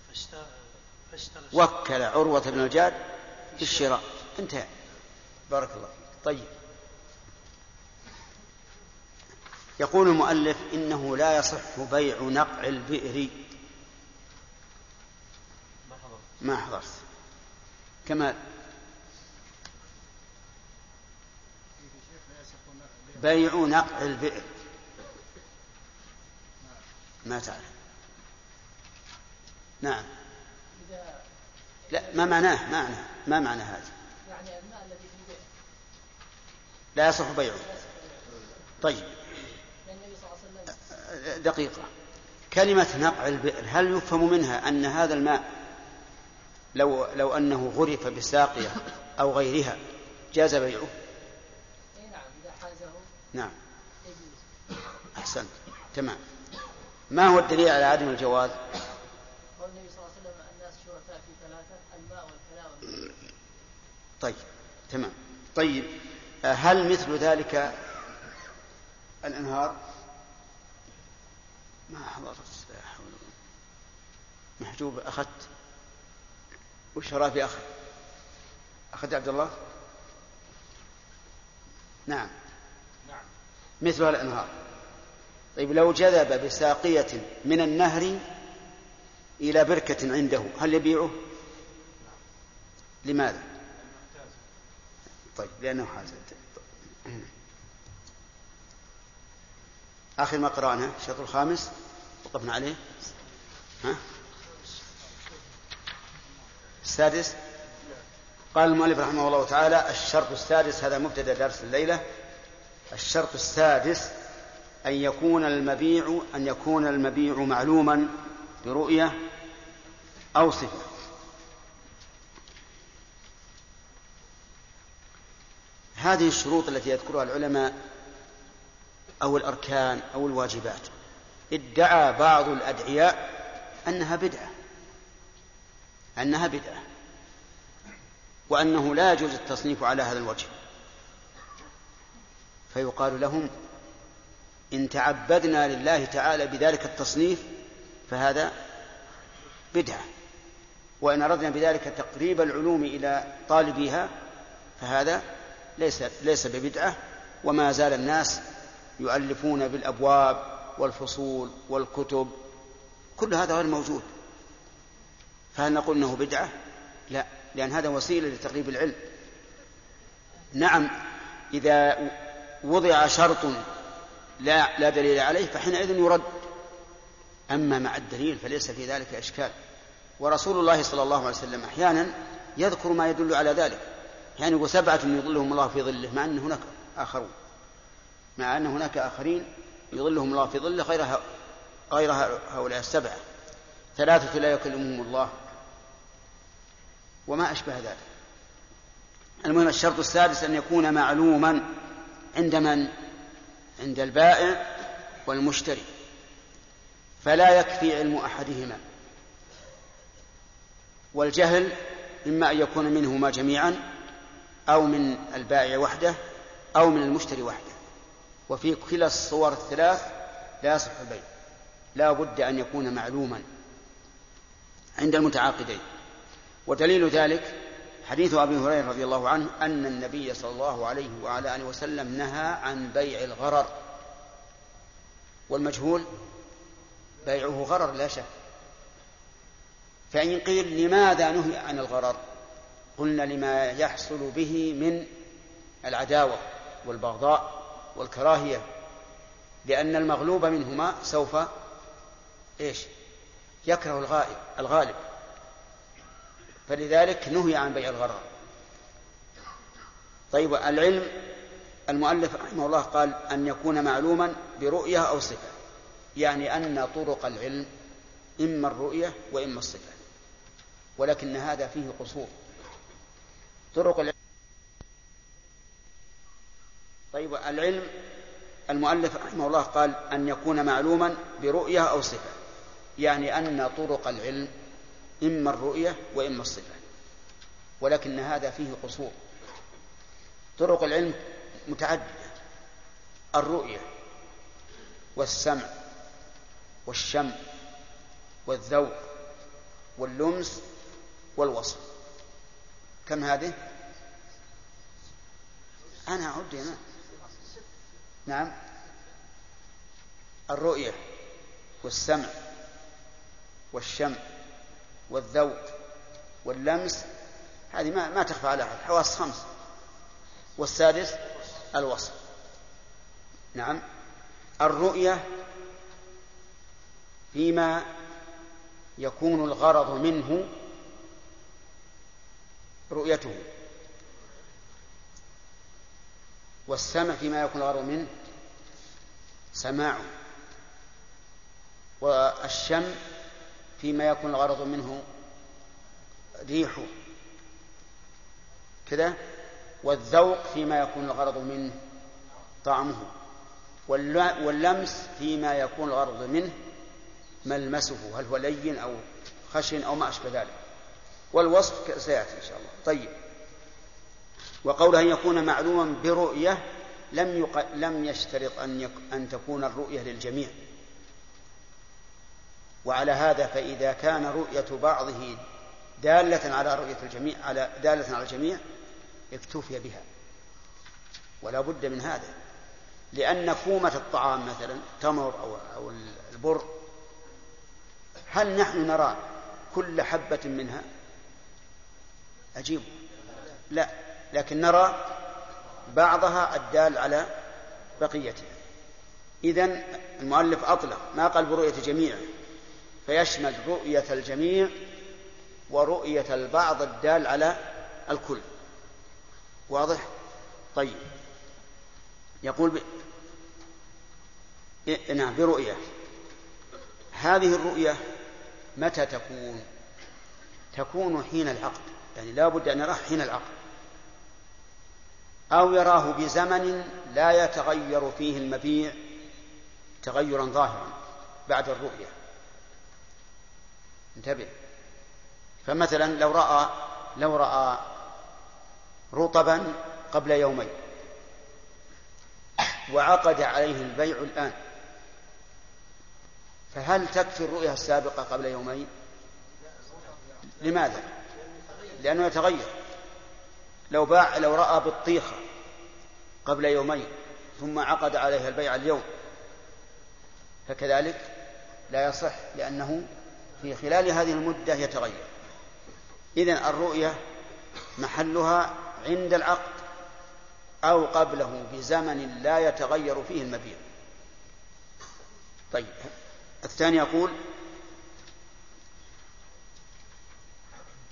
فاشترى
وكل عروة بن الجاد بالشراء. انتهى. بارك الله فيك. طيب. يقول المؤلف إنه لا يصح بيع نقع البئر. ما حضرت. كمال بيع نقع البئر. ما تعرف. نعم. لا ما معناه ما معناه ما معنى هذا.
يعني الماء الذي في البئر
لا يصح بيعه. طيب. دقيقة. كلمة نقع البئر هل يفهم منها أن هذا الماء لو لو أنه غرف بساقية أو غيرها جاز بيعه؟
اي نعم
نعم. أحسنت. تمام. ما هو الدليل على عدم الجواز؟
قول النبي صلى الله عليه وسلم الناس شركاء في ثلاثة الماء والكلاء والماء
طيب تمام. طيب آه، هل مثل ذلك الأنهار؟ ما حضرت لا حول. محجوب أخذت؟ وش رافي أخذ؟ اخذت عبد الله؟ نعم.
نعم.
مثل الأنهار. طيب لو جذب بساقية من النهر إلى بركة عنده هل يبيعه؟ لماذا؟ طيب لأنه حاز آخر ما قرأنا الشرط الخامس وقفنا عليه. ها؟ السادس قال المؤلف رحمه الله تعالى الشرط السادس هذا مبتدأ درس الليلة. الشرط السادس أن يكون المبيع أن يكون المبيع معلوما برؤية أو صفة. هذه الشروط التي يذكرها العلماء أو الأركان أو الواجبات. ادعى بعض الأدعياء أنها بدعة. أنها بدعة. وأنه لا يجوز التصنيف على هذا الوجه. فيقال لهم إن تعبدنا لله تعالى بذلك التصنيف فهذا بدعة. وإن أردنا بذلك تقريب العلوم إلى طالبيها فهذا ليس ليس ببدعة وما زال الناس يؤلفون بالأبواب والفصول والكتب كل هذا غير موجود فهل نقول إنه بدعة؟ لا لأن هذا وسيلة لتقريب العلم. نعم إذا وضع شرط لا لا دليل عليه فحينئذ يرد أما مع الدليل فليس في ذلك إشكال. ورسول الله صلى الله عليه وسلم أحيانا يذكر ما يدل على ذلك. يعني يقول سبعة يظلهم الله في ظله مع أن هناك آخرون. مع أن هناك آخرين يظلهم الله في ظله غير غير هؤلاء السبعة. ثلاثة لا يكلمهم الله. وما أشبه ذلك. المهم الشرط السادس أن يكون معلوما عند من؟ عند البائع والمشتري. فلا يكفي علم أحدهما. والجهل إما أن يكون منهما جميعا أو من البائع وحده أو من المشتري وحده. وفي كلا الصور الثلاث لا يصح البيع. لا بد أن يكون معلوما عند المتعاقدين. ودليل ذلك حديث أبي هريرة رضي الله عنه أن النبي صلى الله عليه وعلى آله وسلم نهى عن بيع الغرر. والمجهول بيعه غرر لا شك. فإن قيل لماذا نهي عن الغرر؟ قلنا لما يحصل به من العداوة والبغضاء والكراهية لأن المغلوب منهما سوف إيش؟ يكره الغائب الغالب. فلذلك نهي عن بيع الغرر. طيب العلم المؤلف رحمه الله قال أن يكون معلوما برؤية أو صفة. يعني أن طرق العلم إما الرؤية وإما الصفة. ولكن هذا فيه قصور. طرق العلم طيب العلم المؤلف رحمه الله قال أن يكون معلوما برؤية أو صفة يعني أن طرق العلم إما الرؤية وإما الصفة ولكن هذا فيه قصور. طرق العلم متعددة الرؤية والسمع والشم والذوق واللمس والوصف. كم هذه؟ أنا أعد هنا. نعم. الرؤية والسمع والشم والذوق واللمس هذه ما, ما تخفى على أحد. حواس خمس. والسادس الوصف. نعم. الرؤية فيما يكون الغرض منه رؤيته. والسمع فيما يكون الغرض منه سماعه. والشم فيما يكون الغرض منه ريحه. كذا. والذوق فيما يكون الغرض منه طعمه. واللمس فيما يكون الغرض منه ملمسه. هل هو لين أو خشن أو ما أشبه ذلك. والوصف سيأتي إن شاء الله. طيب. وقوله أن يكون معلوما برؤية لم يق... لم يشترط أن يك... أن تكون الرؤية للجميع. وعلى هذا فإذا كان رؤية بعضه دالة على رؤية الجميع على دالة على الجميع اكتفي بها. ولا بد من هذا. لأن كومة الطعام مثلا تمر أو أو البر هل نحن نرى كل حبة منها؟ عجيب لا لكن نرى بعضها الدال على بقيتها. إذن المؤلف أطلق ما قال برؤية جميع فيشمل رؤية الجميع ورؤية البعض الدال على الكل. واضح؟ طيب. يقول ب... إيه نعم برؤية. هذه الرؤية متى تكون؟ تكون حين العقد. يعني لا بد أن يراه حين العقد أو يراه بزمن لا يتغير فيه المبيع تغيرا ظاهرا بعد الرؤية انتبه فمثلا لو رأى لو رأى رطبا قبل يومين وعقد عليه البيع الآن فهل تكفي الرؤية السابقة قبل يومين؟ لماذا؟ لأنه يتغير. لو باع لو رأى بطيخة قبل يومين ثم عقد عليها البيع اليوم فكذلك لا يصح لأنه في خلال هذه المدة يتغير. إذن الرؤية محلها عند العقد أو قبله بزمن لا يتغير فيه المبيع. طيب الثاني يقول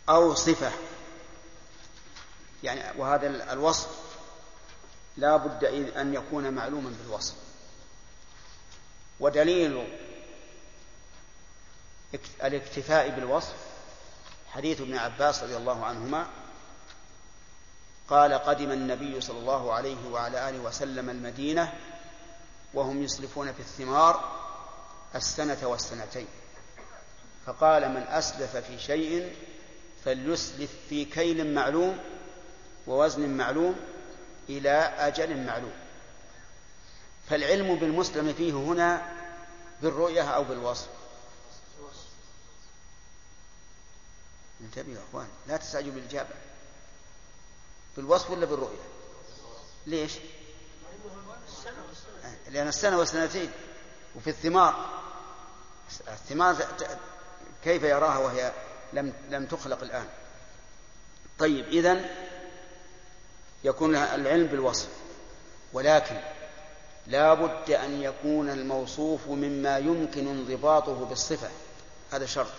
أو صفة. يعني وهذا الوصف لا بد أن يكون معلوما بالوصف. ودليل الاكتفاء بالوصف حديث ابن عباس رضي الله عنهما قال قدم النبي صلى الله عليه وعلى آله وسلم المدينة وهم يسلفون في الثمار السنة والسنتين. فقال من أسلف في شيء فليسلف في كيل معلوم ووزن معلوم إلى أجل معلوم. فالعلم بالمسلم فيه هنا بالرؤية أو بالوصف. انتبهوا يا أخوان لا تستعجلوا بالإجابة. بالوصف ولا بالرؤية؟ ليش؟ لأن السنة والسنتين وفي الثمار. الثمار كيف يراها وهي لم لم تخلق الآن. طيب إذن يكون العلم بالوصف. ولكن لا بد أن يكون الموصوف مما يمكن انضباطه بالصفة. هذا شرط.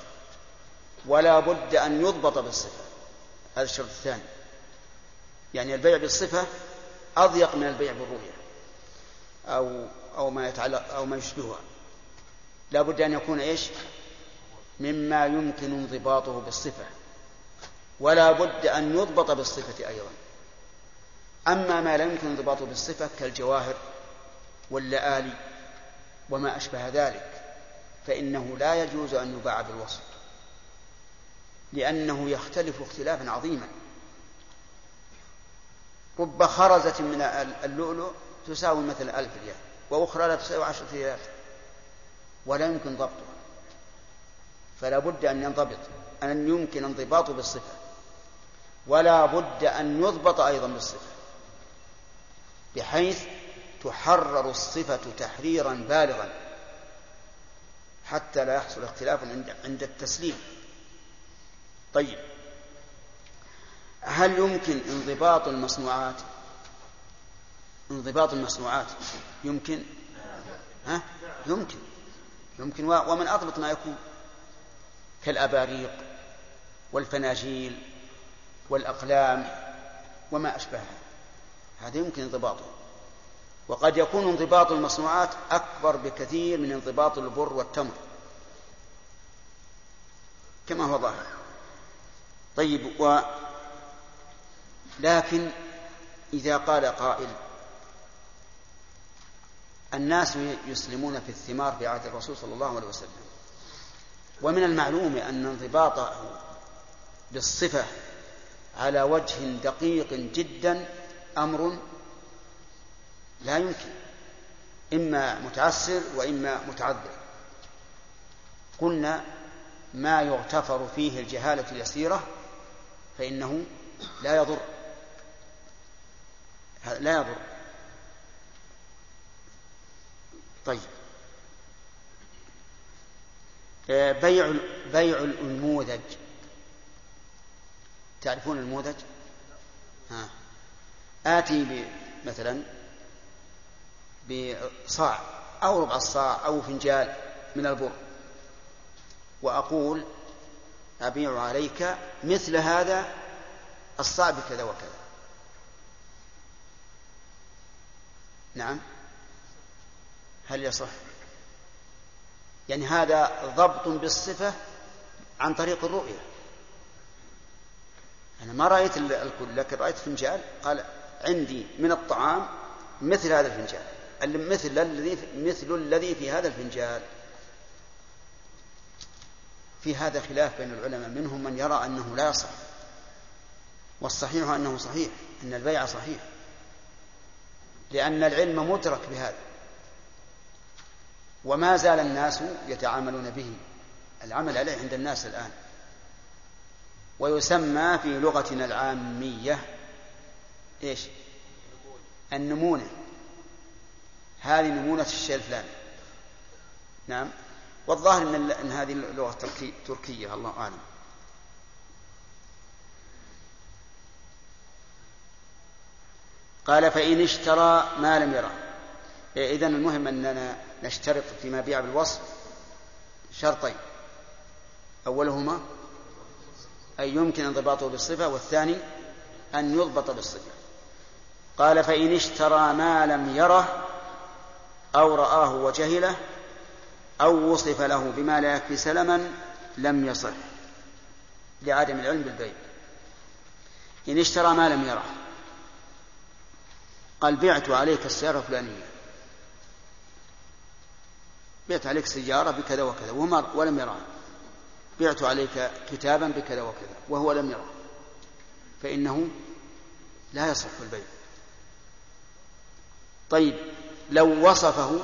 ولا بد أن يضبط بالصفة. هذا الشرط الثاني. يعني البيع بالصفة أضيق من البيع بالرؤية أو أو ما يتعلق أو ما يشبهها. لا بد أن يكون إيش؟ مما يمكن انضباطه بالصفة. ولا بد أن يضبط بالصفة أيضا. أما ما لا يمكن انضباطه بالصفة كالجواهر واللآلي وما أشبه ذلك فإنه لا يجوز أن يباع بالوصف لأنه يختلف اختلافا عظيما. رب خرزة من اللؤلؤ تساوي مثلا ألف ريال وأخرى لا تساوي عشرة ريال ولا يمكن ضبطها. فلا بد أن ينضبط أن يمكن انضباطه بالصفة. ولا بد أن يضبط أيضا بالصفة بحيث تحرر الصفة تحريرا بالغا حتى لا يحصل اختلاف عند التسليم. طيب هل يمكن انضباط المصنوعات؟ انضباط المصنوعات يمكن؟ ها؟ يمكن. يمكن ومن أضبط ما يكون. كالأباريق والفناجيل والأقلام وما أشبهها. هذا يمكن انضباطه. وقد يكون انضباط المصنوعات أكبر بكثير من انضباط البر والتمر. كما هو ظاهر. طيب و لكن إذا قال قائل الناس يسلمون في الثمار في عهد الرسول صلى الله عليه وسلم. ومن المعلوم أن انضباطه بالصفة على وجه دقيق جدا أمر لا يمكن إما متعسر وإما متعذر. قلنا ما يغتفر فيه الجهالة اليسيرة فإنه لا يضر. لا يضر. طيب. بيع بيع النموذج تعرفون النموذج؟ ها. آتي مثلا بصاع أو ربع الصاع أو فنجال من البر. وأقول أبيع عليك مثل هذا الصاع بكذا وكذا. نعم. هل يصح؟ يعني هذا ضبط بالصفة عن طريق الرؤية. أنا ما رأيت الكل لكن رأيت فنجال قال عندي من الطعام مثل هذا الفنجال مثل الذي مثل الذي في هذا الفنجال في هذا خلاف بين العلماء منهم من يرى أنه لا يصح والصحيح أنه صحيح أن البيع صحيح. لأن العلم مدرك بهذا. وما زال الناس يتعاملون به. العمل عليه عند الناس الآن. ويسمى في لغتنا العامية إيش؟ النمونة. هذه نمونة الشيء الفلاني نعم. والظاهر إن إن هذه اللغة تركية الله أعلم. قال فإن اشترى ما لم يره. إذا المهم أننا نشترط فيما بيع بالوصف شرطين. أولهما أن يمكن انضباطه بالصفة والثاني أن يضبط بالصفة. قال فإن اشترى ما لم يره أو رآه وجهله أو وصف له بما لا يكفي سلما لم يصح لعدم العلم بالبيع. إن اشترى ما لم يره قال بعت عليك السيارة الفلانية بعت عليك سيارة بكذا وكذا وما ولم يرها. بعت عليك كتابا بكذا وكذا وهو لم يره. فإنه لا يصح البيع. طيب لو وصفه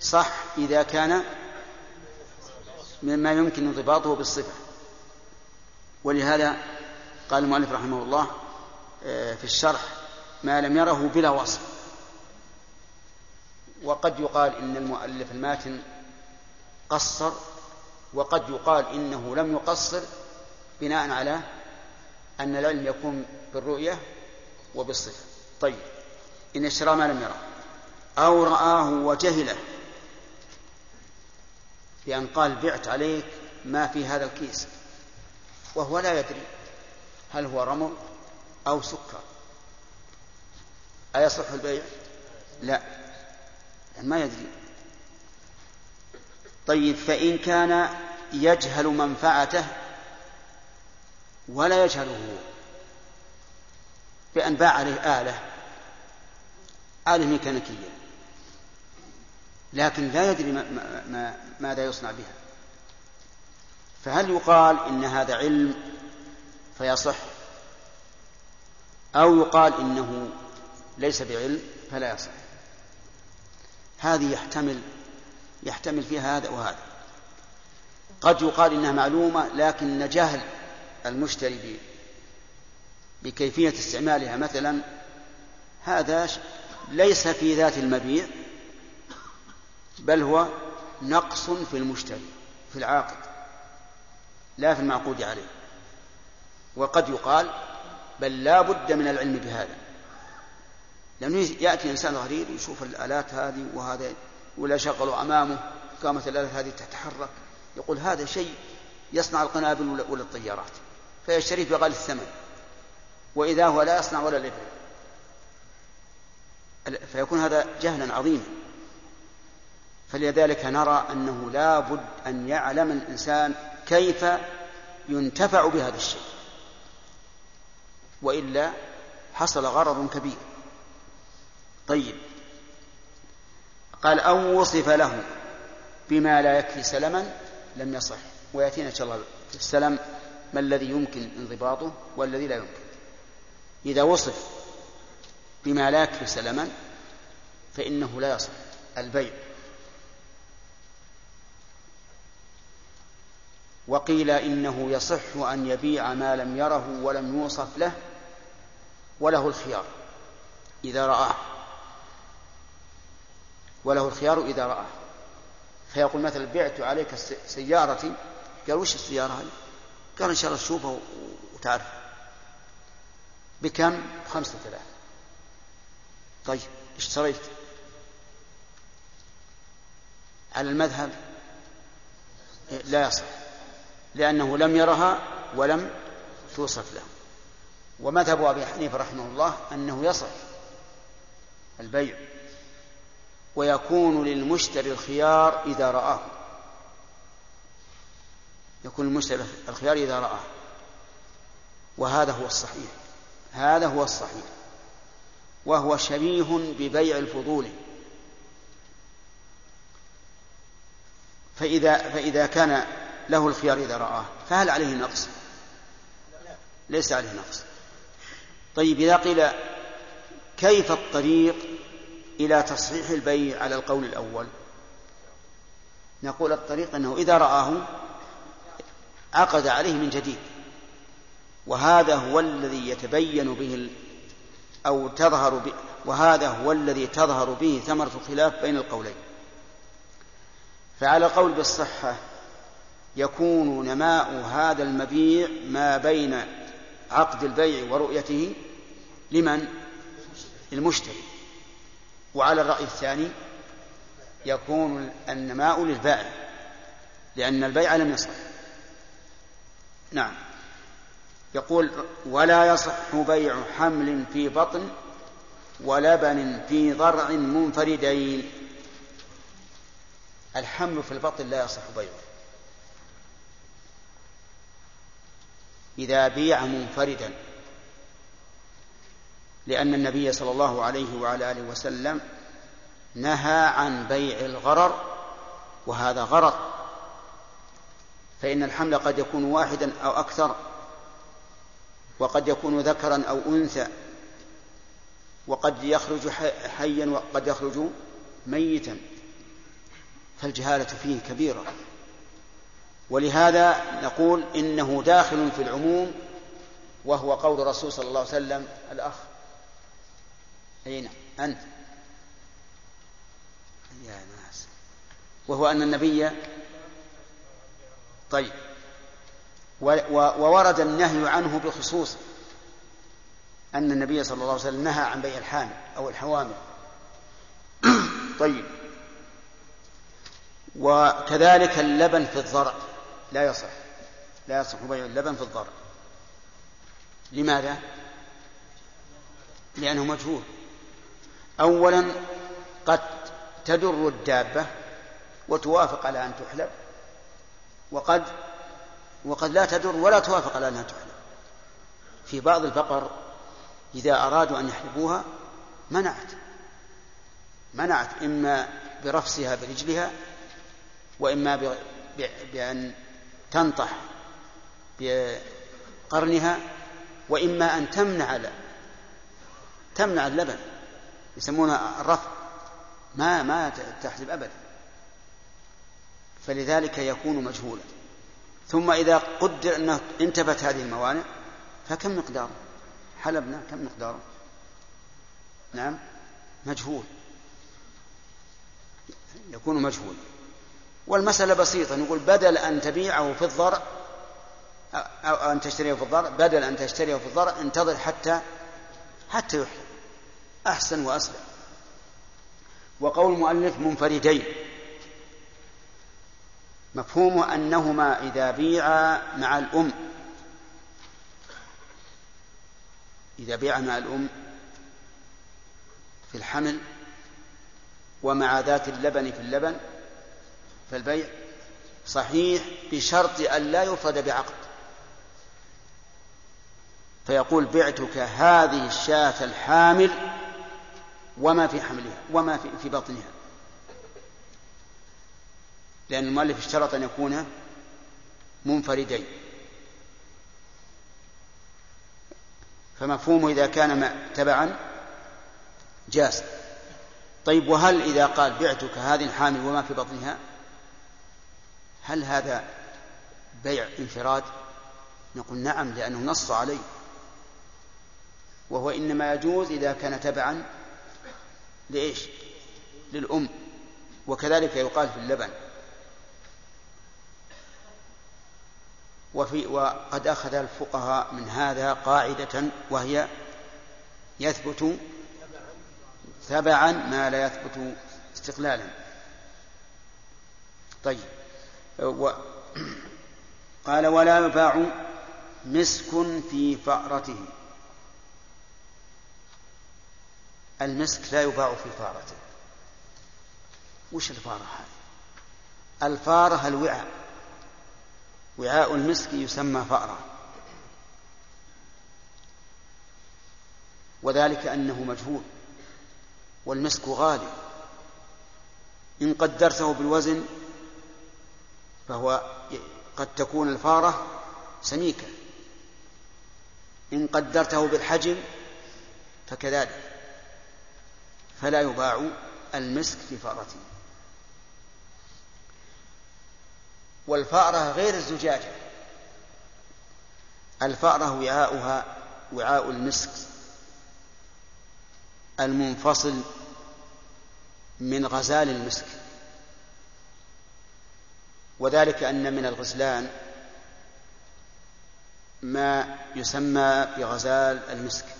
صح إذا كان مما يمكن انضباطه بالصفة. ولهذا قال المؤلف رحمه الله آه، في الشرح ما لم يره بلا وصف. وقد يقال إن المؤلف الماتن قصر وقد يقال إنه لم يقصر بناء على أن العلم يكون بالرؤية وبالصفة. طيب إن اشترى ما لم يره. أو رآه وجهله بأن قال بعت عليك ما في هذا الكيس وهو لا يدري هل هو رمل أو سكر. أيصح البيع؟ لا. ما يدري. طيب فإن كان يجهل منفعته ولا يجهله بأن باع عليه آلة آلة ميكانيكية لكن لا يدري ما ما ماذا يصنع بها. فهل يقال إن هذا علم فيصح؟ أو يقال إنه ليس بعلم فلا يصح. هذه يحتمل يحتمل فيها هذا وهذا. قد يقال إنها معلومة لكن جهل المشتري بكيفية استعمالها مثلا هذا ليس في ذات المبيع بل هو نقص في المشتري في العاقد لا في المعقود عليه. وقد يقال بل لا بد من العلم بهذا. لأنه يأتي إنسان غريب يشوف الآلات هذه وهذا ولا شغلوا أمامه قامت الآلات هذه تتحرك. يقول هذا شيء يصنع القنابل ولا الطيارات. فيشتريه بغالي الثمن. وإذا هو لا يصنع ولا الإبل فيكون هذا جهلا عظيما. فلذلك نرى أنه لا بد أن يعلم الإنسان كيف ينتفع بهذا الشيء. وإلا حصل غرض كبير. طيب. قال أو وصف له بما لا يكفي سلما لم يصح ويأتينا إن شاء الله في السلم ما الذي يمكن انضباطه والذي لا يمكن. إذا وصف بما لا يكفي سلما فإنه لا يصح البيع. وقيل إنه يصح أن يبيع ما لم يره ولم يوصف له وله الخيار إذا رآه. وله الخيار إذا رآه. فيقول مثلا بعت عليك سيارتي. قال وش السيارة هذه؟ قال إن شاء الله تشوفها وتعرف. بكم؟ بخمسة آلاف. طيب اشتريت على المذهب؟ لا يصح. لأنه لم يرها ولم توصف له. ومذهب أبي حنيفة رحمه الله أنه يصح. البيع. ويكون للمشتري الخيار إذا رآه. يكون المشتري الخيار إذا رآه. وهذا هو الصحيح. هذا هو الصحيح. وهو شبيه ببيع الفضول. فإذا فإذا كان له الخيار إذا رآه فهل عليه نقص؟ ليس عليه نقص. طيب إذا قيل كيف الطريق؟ إلى تصحيح البيع على القول الأول. نقول الطريق أنه إذا رآه عقد عليه من جديد وهذا هو الذي يتبين به أو تظهر به وهذا هو الذي تظهر به ثمرة الخلاف بين القولين. فعلى القول بالصحة يكون نماء هذا المبيع ما بين عقد البيع ورؤيته لمن؟ المشتري وعلى الرأي الثاني يكون النماء للبائع لأن البيع لم يصح. نعم. يقول ولا يصح بيع حمل في بطن ولبن في ضرع منفردين. الحمل في البطن لا يصح بيعه. إذا بيع منفردا لأن النبي صلى الله عليه وعلى آله وسلم نهى عن بيع الغرر وهذا غرر. فإن الحمل قد يكون واحدا أو أكثر وقد يكون ذكرا أو أنثى وقد يخرج حيا وقد يخرج ميتا. فالجهالة فيه كبيرة. ولهذا نقول إنه داخل في العموم وهو قول الرسول صلى الله عليه وسلم الأخ أين أنت. يا ناس. وهو أن النبي طيب. وورد النهي عنه بخصوص أن النبي صلى الله عليه وسلم نهى عن بيع الحامل أو الحوامل. [clears throat] طيب. وكذلك اللبن في الضرع. لا يصح. لا يصح بيع اللبن في الضرع. لماذا؟ لأنه مجهول. أولا قد تدر الدابة وتوافق على أن تحلب وقد وقد لا تدر ولا توافق على أنها تحلب. في بعض البقر إذا أرادوا أن يحلبوها منعت منعت إما برفسها برجلها وإما بأن تنطح بقرنها وإما أن تمنع تمنع اللبن. يسمونها الرفع ما ما تحجب أبدا. فلذلك يكون مجهولا. ثم إذا قدر أنه انتفت هذه الموانع فكم مقداره؟ حلبنا كم مقداره؟ نعم مجهول. يكون مجهول. والمسألة بسيطة. نقول بدل أن تبيعه في الضرع أو أن تشتريه في الضرع بدل أن تشتريه في الضرع انتظر حتى حتى يحلب. أحسن وأسلم وقول المؤلف منفردين. مفهومه أنهما إذا بيعا مع الأم. إذا بيعا مع الأم في الحمل ومع ذات اللبن في اللبن فالبيع صحيح بشرط أن لا يفرد بعقد. فيقول بعتك هذه الشاة الحامل وما في حملها وما في, في بطنها لأن المؤلف اشترط أن يكون منفردين. فمفهومه إذا كان تبعا جاز. طيب وهل إذا قال بعتك هذه الحامل وما في بطنها هل هذا بيع انفراد؟ نقول نعم لأنه نص عليه. وهو إنما يجوز إذا كان تبعا لإيش؟ للأم. وكذلك يقال في اللبن. وفي وقد أخذ الفقهاء من هذا قاعدة وهي يثبت تبعا ما لا يثبت استقلالا. طيب. و قال ولا يباع مسك في فأرته. المسك لا يباع في فارته وش الفارة هذه؟ الفارة الوعاء. وعاء المسك يسمى فأرة. وذلك أنه مجهول والمسك غالي. إن قدرته بالوزن فهو قد تكون الفارة سميكة. إن قدرته بالحجم فكذلك. فلا يباع المسك في فارته. والفأرة غير الزجاجة. الفأرة وعاؤها وعاء المسك المنفصل من غزال المسك. وذلك أن من الغزلان ما يسمى بغزال المسك.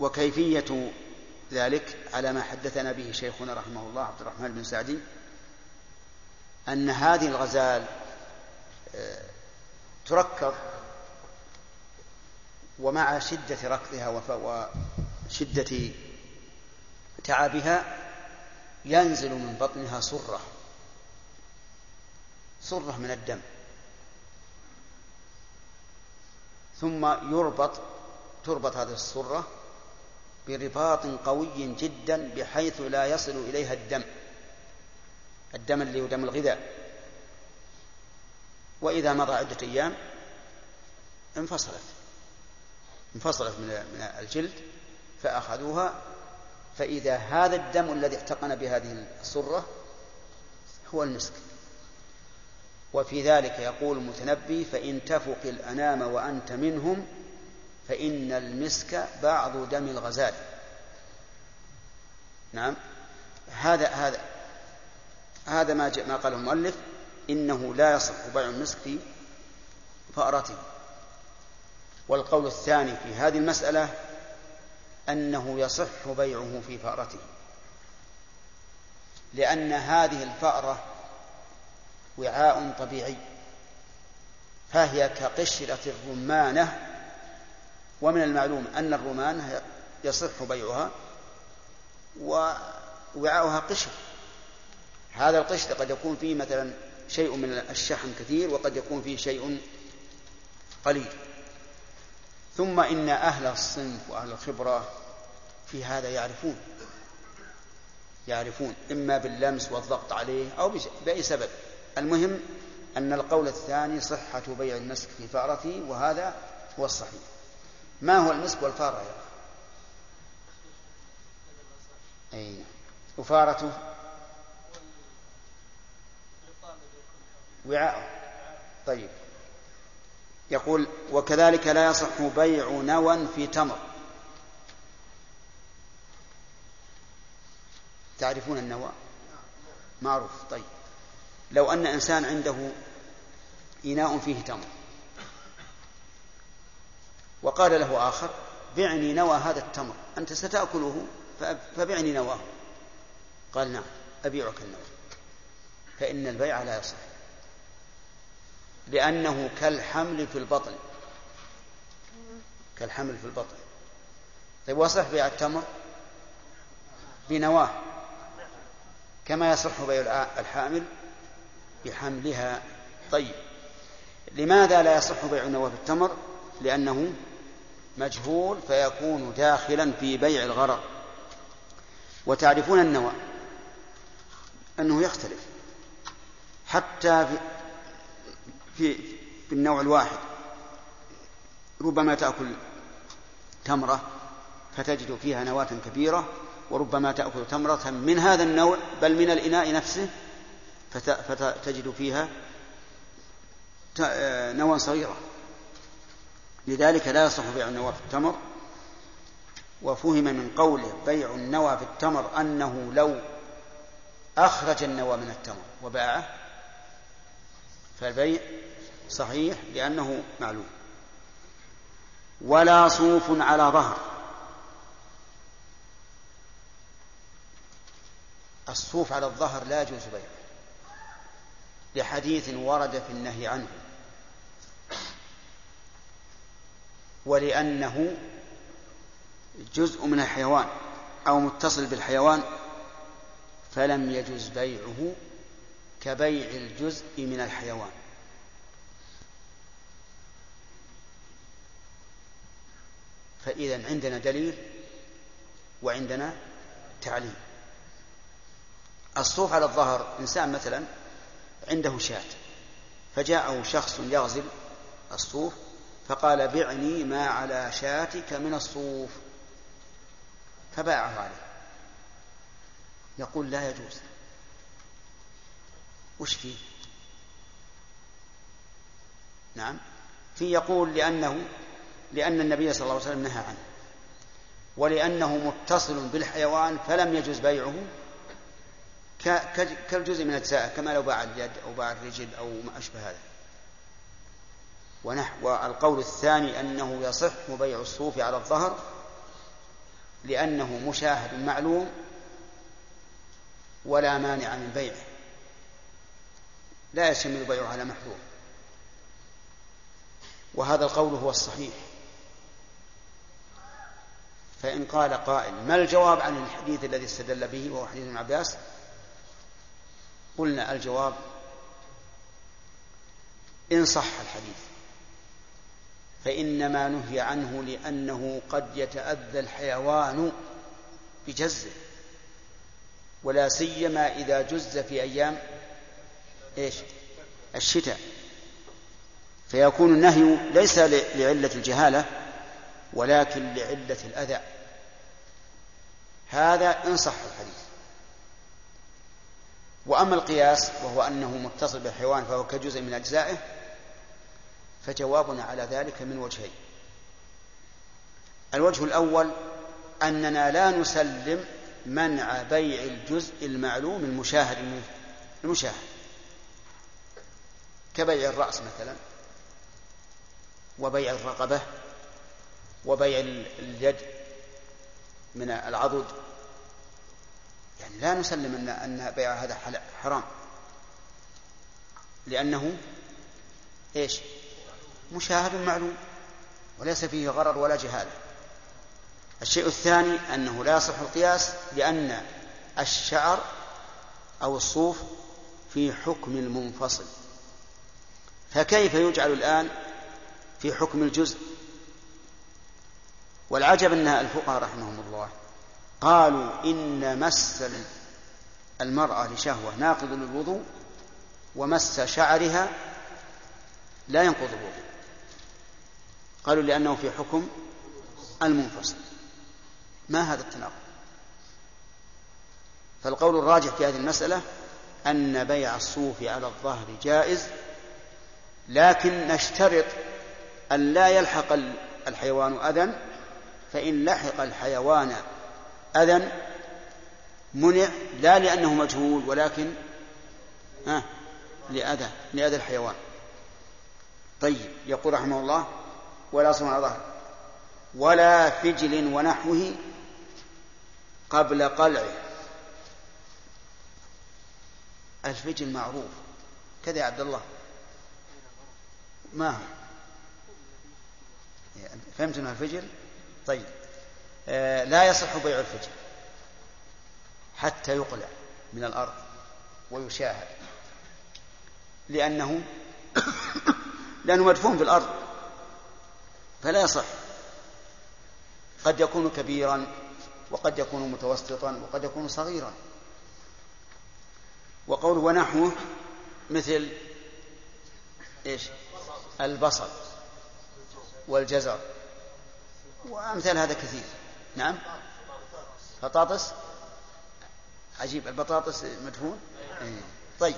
وكيفية ذلك على ما حدثنا به شيخنا رحمه الله عبد الرحمن بن سعدي أن هذه الغزال آه، تركب ومع شدة ركضها وشدة تعبها ينزل من بطنها صرة صرة من الدم. ثم يربط تربط هذه الصرة برباط قوي جدا بحيث لا يصل إليها الدم. الدم اللي هو دم الغذاء. وإذا مضى عدة أيام انفصلت. انفصلت من الجلد فأخذوها. فإذا هذا الدم الذي احتقن بهذه الصرة هو المسك. وفي ذلك يقول المتنبي فإن تفق الأنام وأنت منهم فإن المسك بعض دم الغزال. نعم. هذا هذا هذا ما ما قاله المؤلف إنه لا يصح بيع المسك في فأرته. والقول الثاني في هذه المسألة أنه يصح بيعه في فأرته. لأن هذه الفأرة وعاء طبيعي فهي كقشرة الرمانة ومن المعلوم أن الرمانة يصح بيعها ووعاؤها قشر. هذا القشر قد يكون فيه مثلا شيء من الشحم كثير وقد يكون فيه شيء قليل. ثم إن أهل الصنف وأهل الخبرة في هذا يعرفون يعرفون إما باللمس والضغط عليه أو بأي سبب. المهم أن القول الثاني صحة بيع المسك في فأرته وهذا هو الصحيح. ما هو المسك والفارة يا أخي؟ أي وفارته؟ وعاء طيب. يقول وكذلك لا يصح بيع نوى في تمر. تعرفون النوى؟ معروف. طيب. لو أن إنسان عنده إناء فيه تمر. وقال له آخر بعني نوى هذا التمر أنت ستأكله؟ فبعني نواه. قال نعم أبيعك النوى. فإن البيع لا يصح. لأنه كالحمل في البطن. كالحمل في البطن. طيب وصح بيع التمر؟ بنواه. كما يصح بيع الحامل بحملها. طيب لماذا لا يصح بيع النواه بالتمر لأنه مجهول فيكون داخلا في بيع الغرر. وتعرفون النوى أنه يختلف حتى في في في النوع الواحد. ربما تأكل تمرة فتجد فيها نواة كبيرة وربما تأكل تمرة من هذا النوع بل من الإناء نفسه فتجد فيها نوى صغيرة. لذلك لا يصح بيع النوى في التمر. وفهم من قوله بيع النوى في التمر أنه لو أخرج النوى من التمر وباعه فالبيع صحيح لأنه معلوم. ولا صوف على ظهر. الصوف على الظهر لا يجوز بيعه. لحديث ورد في النهي عنه. ولأنه جزء من الحيوان أو متصل بالحيوان فلم يجز بيعه كبيع الجزء من الحيوان. فإذا عندنا دليل وعندنا تعليل الصوف على الظهر إنسان مثلا عنده شاة فجاءه شخص يغزل الصوف فقال بعني ما على شاتك من الصوف. فباعه عليه. يقول لا يجوز. وش فيه؟ نعم. في يقول لأنه لأن النبي صلى الله عليه وسلم نهى عنه. ولأنه متصل بالحيوان فلم يجوز بيعه كالجزء من أجزائه كما لو باع اليد أو باع الرجل أو ما أشبه هذا. ونحو القول الثاني أنه يصح بيع الصوف على الظهر لأنه مشاهد معلوم ولا مانع من بيعه. لا يشمل بيعه على محذور وهذا القول هو الصحيح. فإن قال قائل ما الجواب عن الحديث الذي استدل به وهو حديث ابن عباس؟ قلنا الجواب إن صح الحديث. فإنما نهي عنه لأنه قد يتأذى الحيوان بجزه ولا سيما إذا جز في أيام إيش؟ الشتاء. فيكون النهي ليس لعلة الجهالة ولكن لعلة الأذى. هذا إن صح الحديث. وأما القياس وهو أنه متصل بالحيوان فهو كجزء من أجزائه فجوابنا على ذلك من وجهين. الوجه الأول أننا لا نسلم منع بيع الجزء المعلوم المشاهد المشاهد. كبيع الرأس مثلا وبيع الرقبة وبيع اليد من العضد. يعني لا نسلم أن أن بيع هذا حرام. لأنه إيش؟ مشاهد معلوم وليس فيه غرر ولا جهاله الشيء الثاني أنه لا يصح القياس لأن الشعر أو الصوف في حكم المنفصل. فكيف يجعل الآن في حكم الجزء؟ والعجب أن الفقهاء رحمهم الله قالوا إن مس المرأة لشهوة ناقض للوضوء ومس شعرها لا ينقض الوضوء. قالوا لأنه في حكم المنفصل. ما هذا التناقض؟ فالقول الراجح في هذه المسألة أن بيع الصوف على الظهر جائز لكن نشترط أن لا يلحق الحيوان أذى فإن لحق الحيوان أذى منع لا لأنه مجهول ولكن لأذى لأذى الحيوان. طيب يقول رحمه الله ولا صنع ظهر ولا فجل ونحوه قبل قلعه. الفجل معروف كذا يا عبد الله. ما فهمت إنه الفجل طيب. آه لا يصح بيع الفجل حتى يقلع من الأرض ويشاهد لأنه [coughs] لأنه مدفون في الأرض. فلا يصح. قد يكون كبيرا وقد يكون متوسطا وقد يكون صغيرا. وقوله ونحوه مثل إيش؟ البصل والجزر. وأمثال هذا كثير. نعم؟ بطاطس؟ عجيب. البطاطس مدفون إيه. طيب.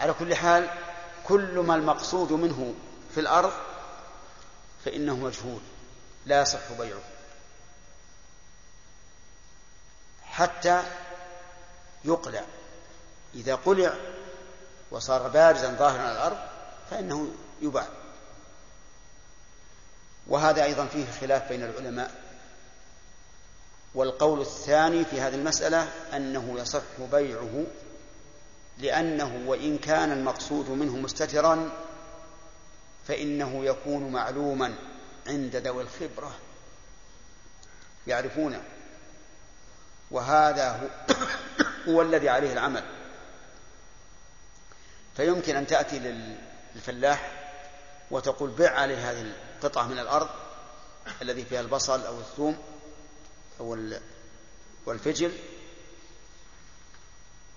على كل حال كل ما المقصود منه في الأرض فإنه مجهول لا يصح بيعه. حتى يقلع. إذا قلع وصار بارزا ظاهرا على الأرض فإنه يباع. وهذا أيضا فيه خلاف بين العلماء. والقول الثاني في هذه المسألة أنه يصح بيعه لأنه وإن كان المقصود منه مستترا فإنه يكون معلوما عند ذوي الخبرة. يعرفونه وهذا هو, هو الذي عليه العمل. فيمكن أن تأتي للفلاح وتقول بع عليه هذه القطعة من الأرض الذي فيها البصل أو الثوم أو والفجل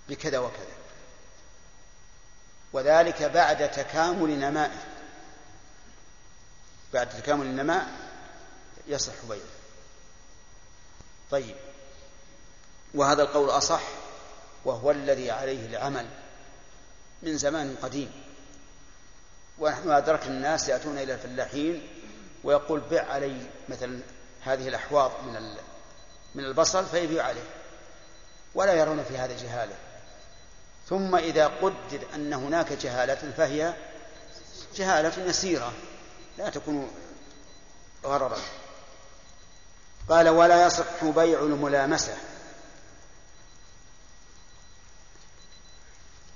بكذا وكذا. وذلك بعد تكامل نمائه. بعد تكامل النماء يصح بيعه طيب. وهذا القول أصح وهو الذي عليه العمل من زمان قديم. ونحن أدركنا الناس يأتون إلى الفلاحين ويقول بع علي مثلا هذه الأحواض من من البصل فيبيع عليه. ولا يرون في هذا جهالة. ثم إذا قدر أن هناك جهالة فهي جهالة يسيرة. لا تكون غررا قال ولا يصح بيع الملامسة.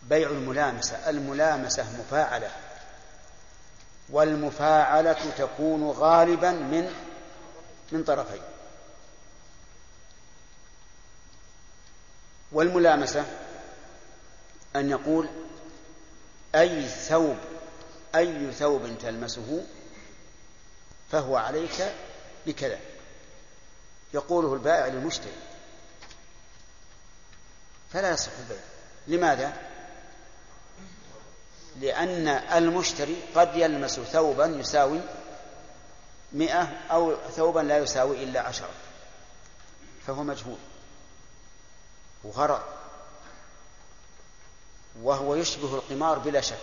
بيع الملامسة الملامسة مفاعلة. والمفاعلة تكون غالبا من من طرفين. والملامسة أن يقول أي ثوب أي ثوب تلمسه فهو عليك بكذا يقوله البائع للمشتري فلا يصح البيع. لماذا؟ لأن المشتري قد يلمس ثوبا يساوي مئة أو ثوبا لا يساوي إلا عشرة. فهو مجهول. وغرض. وهو يشبه القمار بلا شك.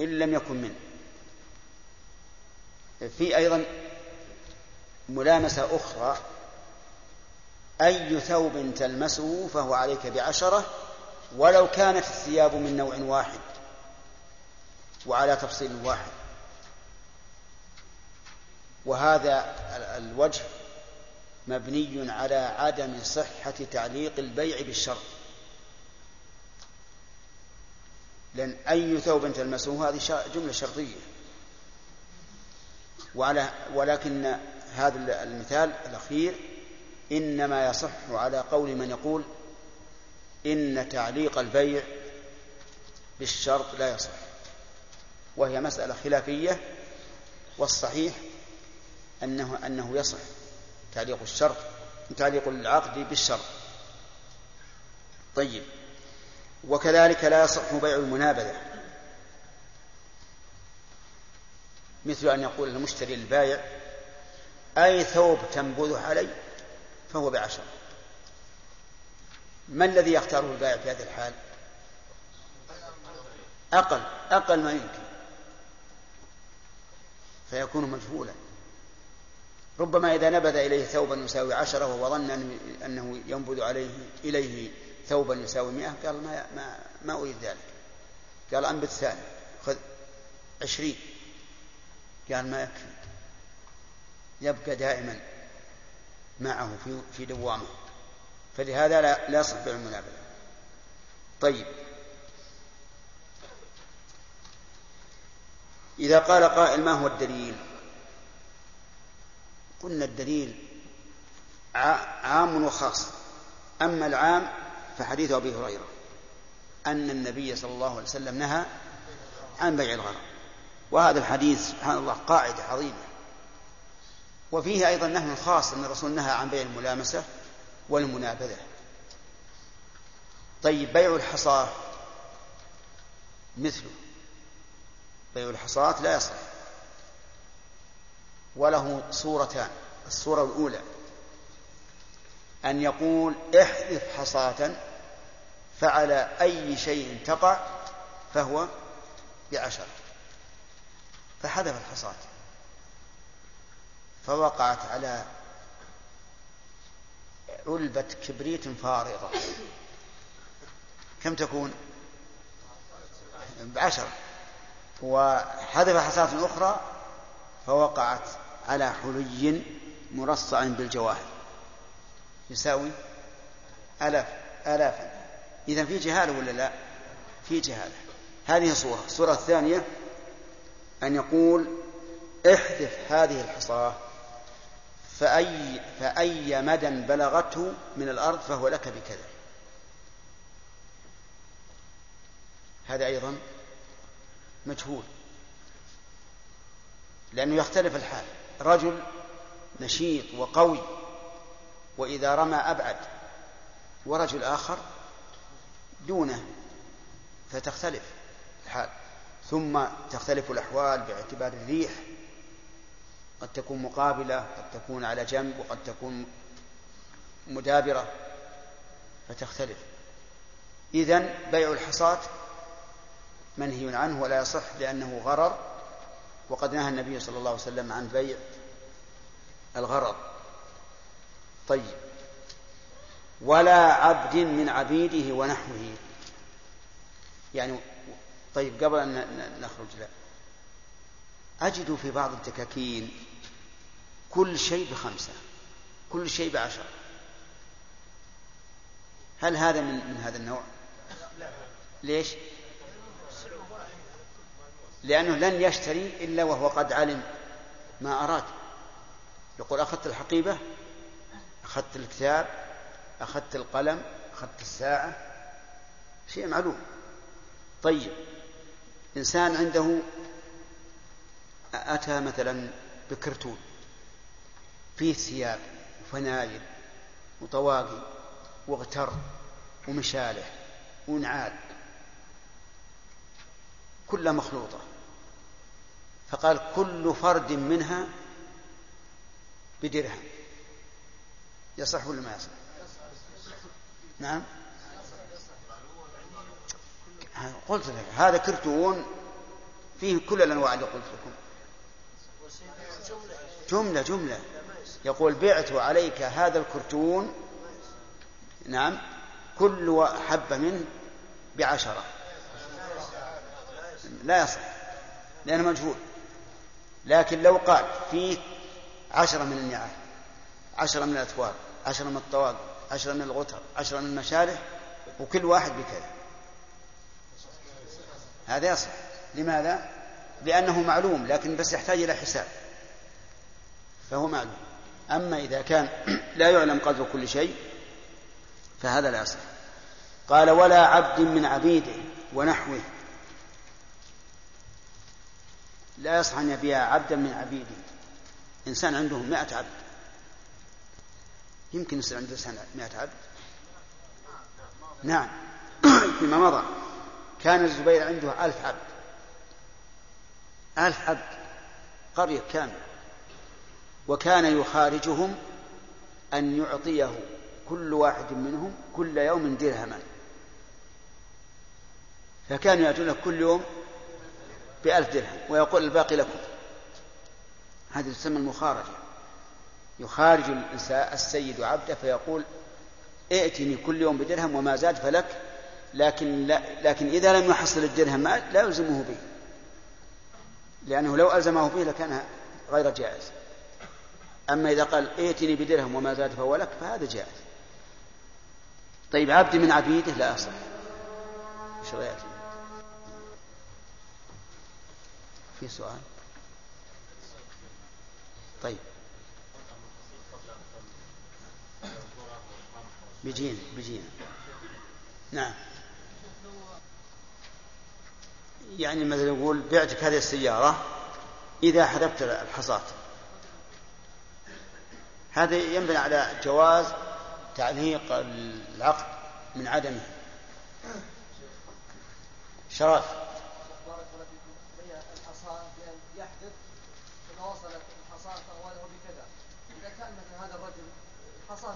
إن لم يكن منه. في أيضا ملامسة أخرى. أي ثوب تلمسه فهو عليك بعشرة ولو كانت الثياب من نوع واحد وعلى تفصيل واحد. وهذا الوجه مبني على عدم صحة تعليق البيع بالشرط. لأن أي ثوب تلمسه هذه جملة شرطية. وعلى ولكن هذا المثال الأخير إنما يصح على قول من يقول إن تعليق البيع بالشرط لا يصح وهي مسألة خلافية والصحيح أنه أنه يصح تعليق الشرط متعلق العقد بالشرط. طيب وكذلك لا يصح بيع المنابذة مثل أن يقول المشتري للبائع أي ثوب تنبذه علي؟ فهو بعشرة ما الذي يختاره البائع في هذه الحال؟ أقل أقل ما يمكن. فيكون مجهولا. ربما إذا نبذ إليه ثوبا يساوي عشرة وهو ظن أنه ينبذ عليه إليه ثوبا يساوي مئة قال ما, ما, ما أريد ذلك. قال أنبت ثاني خذ عشرين. قال ما يكفي. يبقى دائما معه في في دوامه. فلهذا لا لا يصح بيع المنابذة طيب. إذا قال قائل ما هو الدليل؟ قلنا الدليل عام وخاص. أما العام فحديث أبي هريرة أن النبي صلى الله عليه وسلم نهى عن بيع الغرام. وهذا الحديث سبحان الله قاعدة عظيمة. وفيه أيضا نهي خاص أن الرسول نهى عن بيع الملامسة والمنابذة. طيب بيع الحصاة مثله. بيع الحصاة لا يصح. وله صورتان. الصورة الأولى أن يقول احذف حصاة فعلى أي شيء تقع فهو بعشر فحذف الحصاة فوقعت على علبة كبريت فارغة. كم تكون؟ بعشرة وحذف حصاة أخرى فوقعت على حلي مرصع بالجواهر. يساوي آلاف آلافا. إذا في جهالة ولا لا؟ في جهالة هذه صورة. الصورة الثانية أن يقول احذف هذه الحصاة فأي فأي مدى بلغته من الأرض فهو لك بكذا. هذا أيضا مجهول لأنه يختلف الحال. رجل نشيط وقوي وإذا رمى أبعد ورجل آخر دونه فتختلف الحال. ثم تختلف الأحوال باعتبار الريح. قد تكون مقابلة قد تكون على جنب وقد تكون مدابرة. فتختلف. إذن بيع الحصاة منهي عنه ولا يصح لأنه غرر. وقد نهى النبي صلى الله عليه وسلم عن بيع الغرر. طيب. ولا عبد من عبيده ونحوه. يعني طيب قبل أن نخرج لا. أجد في بعض الدكاكين كل شيء بخمسة كل شيء بعشرة. هل هذا من, من هذا النوع؟ ليش؟ لأنه لن يشتري إلا وهو قد علم ما أراد. يقول أخذت الحقيبة أخذت الكتاب أخذت القلم أخذت الساعة. شيء معلوم. طيب إنسان عنده أتى مثلا بكرتون فيه ثياب وفنايل وطواقي واغتر ومشالح ونعال كلها مخلوطة. فقال كل فرد منها بدرهم يصح ولا ما يصح؟ نعم. قلت لك هذا كرتون فيه كل الأنواع اللي قلت لكم. جملة جملة. يقول بعت عليك هذا الكرتون نعم كل حبه منه بعشرة. لا يصح لأنه مجهول. لكن لو قال فيه عشرة من النعال عشرة من الأثواب عشرة من الطواق عشرة من الغتر عشرة من المشالح وكل واحد بكذا. هذا يصح. لماذا؟ لأنه معلوم لكن بس يحتاج إلى حساب. فهو معلوم. أما إذا كان [clears throat] لا يعلم قدر كل شيء فهذا لا يصح. قال ولا عبد من عبيده ونحوه. لا يصح أن يبيع عبدا من عبيده. إنسان عنده مائة عبد. يمكن يصير عنده سنة مئة عبد؟ نعم. [clears throat] فيما مضى. كان الزبير عنده ألف عبد. ألف عبد. قرية كاملة. وكان يخارجهم أن يعطيه كل واحد منهم كل يوم درهما. فكانوا يأتون كل يوم بألف درهم. ويقول الباقي لكم. هذه تسمى المخارجة. يخارج السيد عبده فيقول ائتني كل يوم بدرهم وما زاد فلك لكن لا لكن إذا لم يحصل الدرهم لا يلزمه به. لأنه لو ألزمه به لكان غير جائز. أما إذا قال ائتني بدرهم وما زاد فهو لك فهذا جائز. طيب عبد من عبيده لا أصح. إيش رأيك؟ في سؤال؟ طيب. بيجينا بيجينا. نعم. يعني مثلا يقول بعتك هذه السيارة إذا حذفت الحصاة هذا ينبني على جواز تعليق العقد من عدمه شرف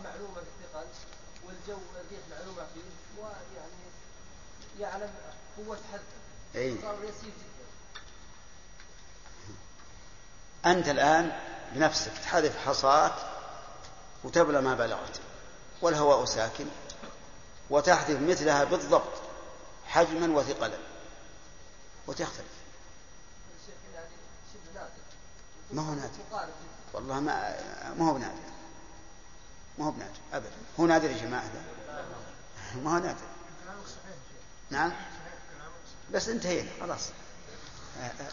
معلومة بالثقل والجو الريح معلومة فيه ويعني يعلم قوة حذفه
أي.
صار يسير جدا
أنت الآن بنفسك تحذف حصاة وتبلى ما بلغت والهواء ساكن وتحذف مثلها بالضبط حجما وثقلا وتختلف.
نادر
ما هو نادر؟ والله ما ما هو بنادر. ما هو بنادر ابدا. هو نادر يا جماعة ما هو نادر. نعم؟ بس انتهينا خلاص.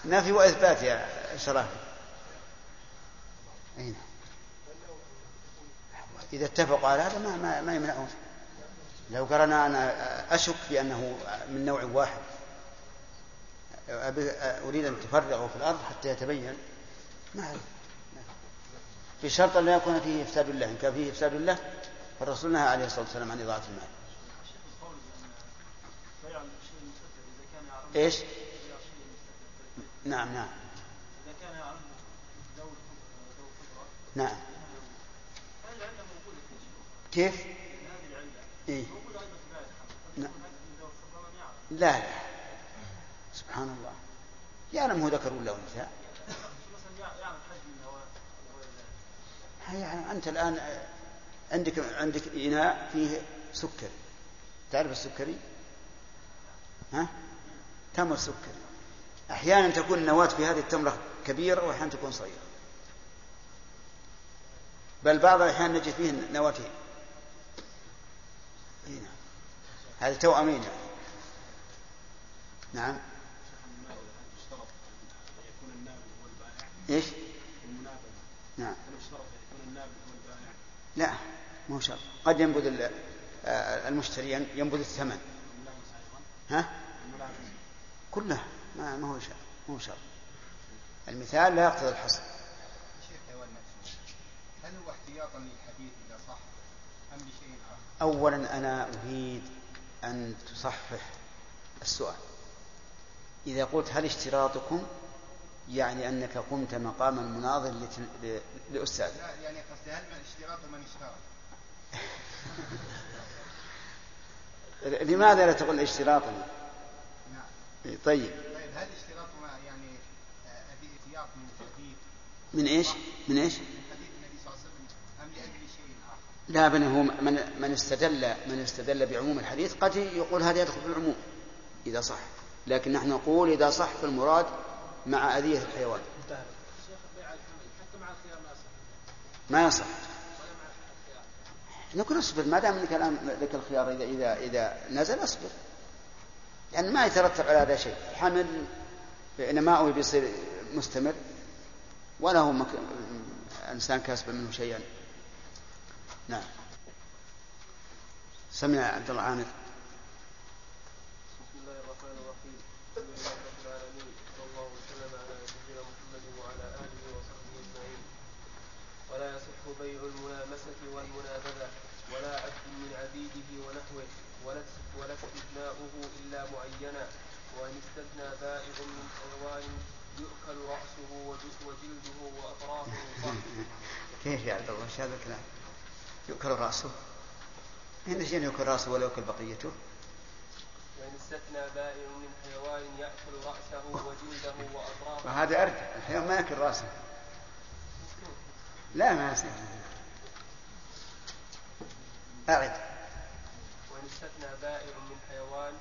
نفي واثبات يا شرافي. اي نعم إذا اتفقوا على هذا ما ما, ما يمنعون. لو قرنا أنا أشك بأنه من نوع واحد. أريد أن تفرغوا في الأرض حتى يتبين. ما. بشرط أن لا يكون فيه إفساد الله إن كان فيه إفساد الله فالرسول نهى عليه الصلاة والسلام عن إضاعة المال. إيش؟ نعم نعم نعم؟ كيف؟ إيه؟ لا لا سبحان الله يعلم هو ذكر ولا
وغير ذلك
يعني أنت الآن عندك عندك إناء فيه سكري تعرف السكري؟ ها؟ تمر سكري أحيانا تكون النواة في هذه التمرة كبيرة وأحيانا تكون صغيرة. بل بعض الأحيان نجد فيه نواتين إيه نعم. هذا توأمين يعني. نعم.
إيش؟
نعم. لا مو شرط. قد ينبذ آه، المشتري ينبذ الثمن. ها؟ كلها. ما ما هو شرط مو شرط المثال لا يقتضي الحصر.
حيوان نفسه هل هو احتياطا للحديث إذا صح أم لشيء آخر؟
اولا أنا أريد أن تصحح السؤال. إذا قلت هل اشتراطكم يعني أنك قمت مقام المناظر لت- ل- لاستاذ
لا يعني قصدي هل من اشتراط من اشترط؟ [laughs]
لماذا لا تقول اشتراطا؟
نعم
طيب.
طيب هل اشتراط يعني آه، أبي احتياط من الحديث
من إيش؟ من إيش؟
من حديث النبي صلى الله عليه وسلم أم لأجل شيء آخر؟
لا بل هو من من استدل من استدل بعموم الحديث. قد يقول هذا يدخل في العموم إذا صح. لكن نحن نقول إذا صح فالمراد مع أذية الحيوان.
الخيار ما يصح؟
ما يصح.
ولا مع الخيار؟
نقول اصبر ما دام لك الآن لك الخيار إذا إذا إذا نزل اصبر. لأن يعني ما يترتب على هذا شيء. حمل نماؤه بيصير مستمر ولا هو مك... إنسان كاسب منه شيئا. نعم. سمع عبد الله عامر.
بسم الله الرحمن الرحيم. الحمد لله رب العالمين صلى الله وسلم على محمد وعلى آله وصحبه أجمعين. ولا يصح بيع الملامسه والمنابذة ولا عبد من عبيده ونحوه ولا فإبناؤه إلا معينا وإن استثنى بائع من حيوان يؤكل رأسه وجلده وأطرافه
كيف يا عبد الله إيش هذا الكلام؟ يؤكل رأسه؟ أين شيء يؤكل رأسه ولا يؤكل بقيته؟
وإن استثنى بائع من حيوان يأكل رأسه وجلده وأطرافه
وهذا أرجع الحيوان ما يأكل رأسه لا ما أسمع أعد
وإن استثنى بائع من حيوان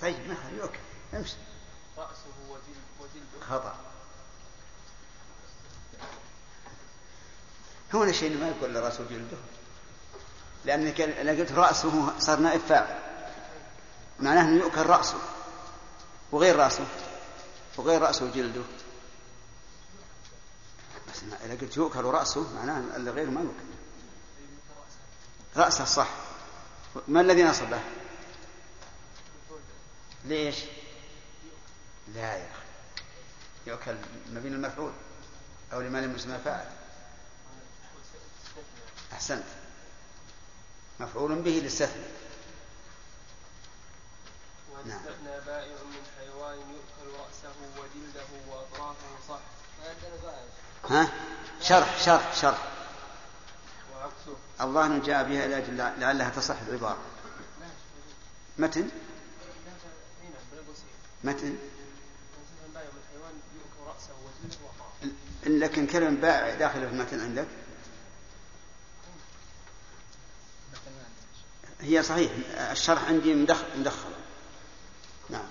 طيب ما يؤكل؟ امشي
رأسه وجلد وجلده.
خطأ. هنا شيء ما يقول رأسه جلده لأن أنا قلت رأسه صار نائب فاعل. معناه أنه يؤكل رأسه. وغير رأسه. وغير رأسه جلده بس إذا قلت يؤكل رأسه معناه اللي غيره ما يؤكل. رأسه صح. ما الذي نصبه؟ ليش؟ لا يا أخي. يؤكل مبين المفعول أو لما لم يسمى فاعل. أحسنت. مفعول به للاستثناء
وإن استثنى بائع من حيوان يؤكل رأسه وجلده وأطرافه صح.
ها؟ شرح شرح شرح. أن جاء بها لأجل لعلها تصح العبارة. متن؟ متن؟ لكن كلمة بائع داخلة في المتن عندك؟ هي صحيح الشرح عندي مدخل مدخل. نعم.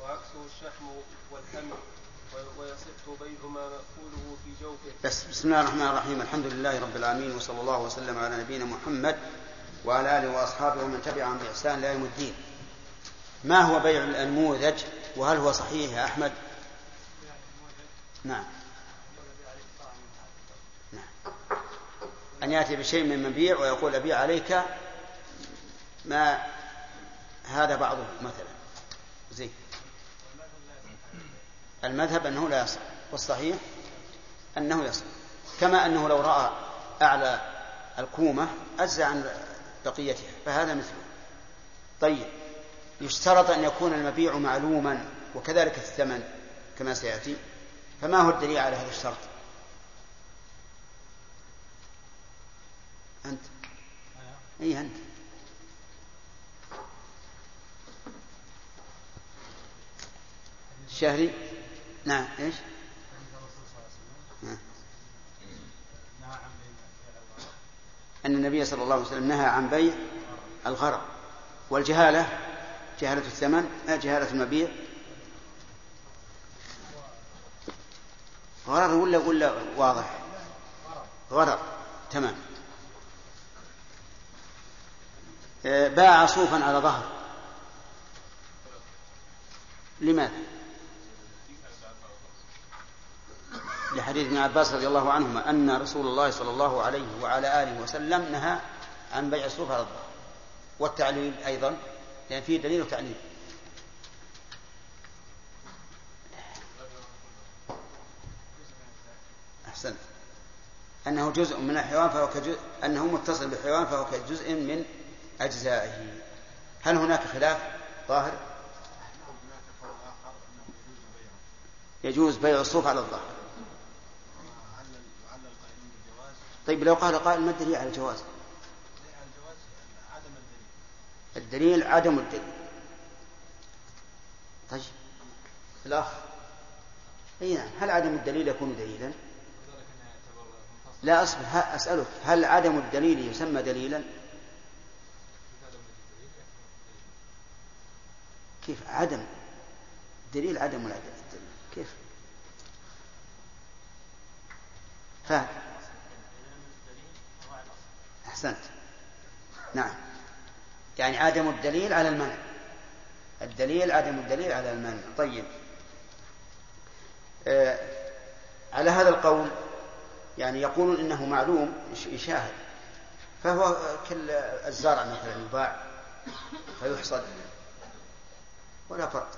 وعكسه الشحم والحمل في جوفه
بس بسم الله الرحمن الرحيم الحمد لله رب العالمين وصلى الله وسلم على نبينا محمد وعلى آله وأصحابه ومن تبعهم بإحسان لا يوم الدين. ما هو بيع الانموذج وهل هو صحيح يا أحمد؟ نعم. نعم. أن يأتي بشيء من مبيع ويقول أبيع عليك ما هذا بعضه مثلا زين المذهب أنه لا يصح والصحيح أنه يصح. كما أنه لو رأى أعلى الكومة أجزى عن بقيتها فهذا مثله. طيب يشترط أن يكون المبيع معلوما وكذلك الثمن كما سيأتي فما هو الدليل على هذا الشرط؟ أنت؟ أي أنت. الشهري نعم إيش؟ أن النبي صلى الله عليه وسلم نهى عن بيع الغرض والجهالة جهالة الثمن جهالة المبيع غرر ولا ولا واضح؟ غرر تمام باع صوفا على ظهر لماذا؟ لحديث ابن عباس رضي الله عنهما أن رسول الله صلى الله عليه وعلى آله وسلم نهى عن بيع الصوف على الظهر والتعليل أيضا لأن فيه دليل وتعليل. أحسنت. أنه جزء من الحيوان فهو كجزء أنه متصل بالحيوان فهو كجزء من أجزائه. هل هناك خلاف ظاهر؟ يجوز بيع الصوف على الظهر طيب لو قال قائل ما الدليل على الجواز؟ الدليل عدم الدليل. طيب. الأخ. أي نعم. هل عدم الدليل يكون دليلا؟ لا أصبر. أسألك. هل عدم الدليل يسمى دليلا؟ كيف؟ عدم. دليل عدم الدليل كيف؟ فهد أحسنت. نعم. يعني عدم الدليل على المنع. الدليل عدم الدليل على المنع. طيب. آه على هذا القول يعني يقولون إنه معلوم يشاهد. فهو كالزرع مثلا يباع فيحصد. ولا فرق.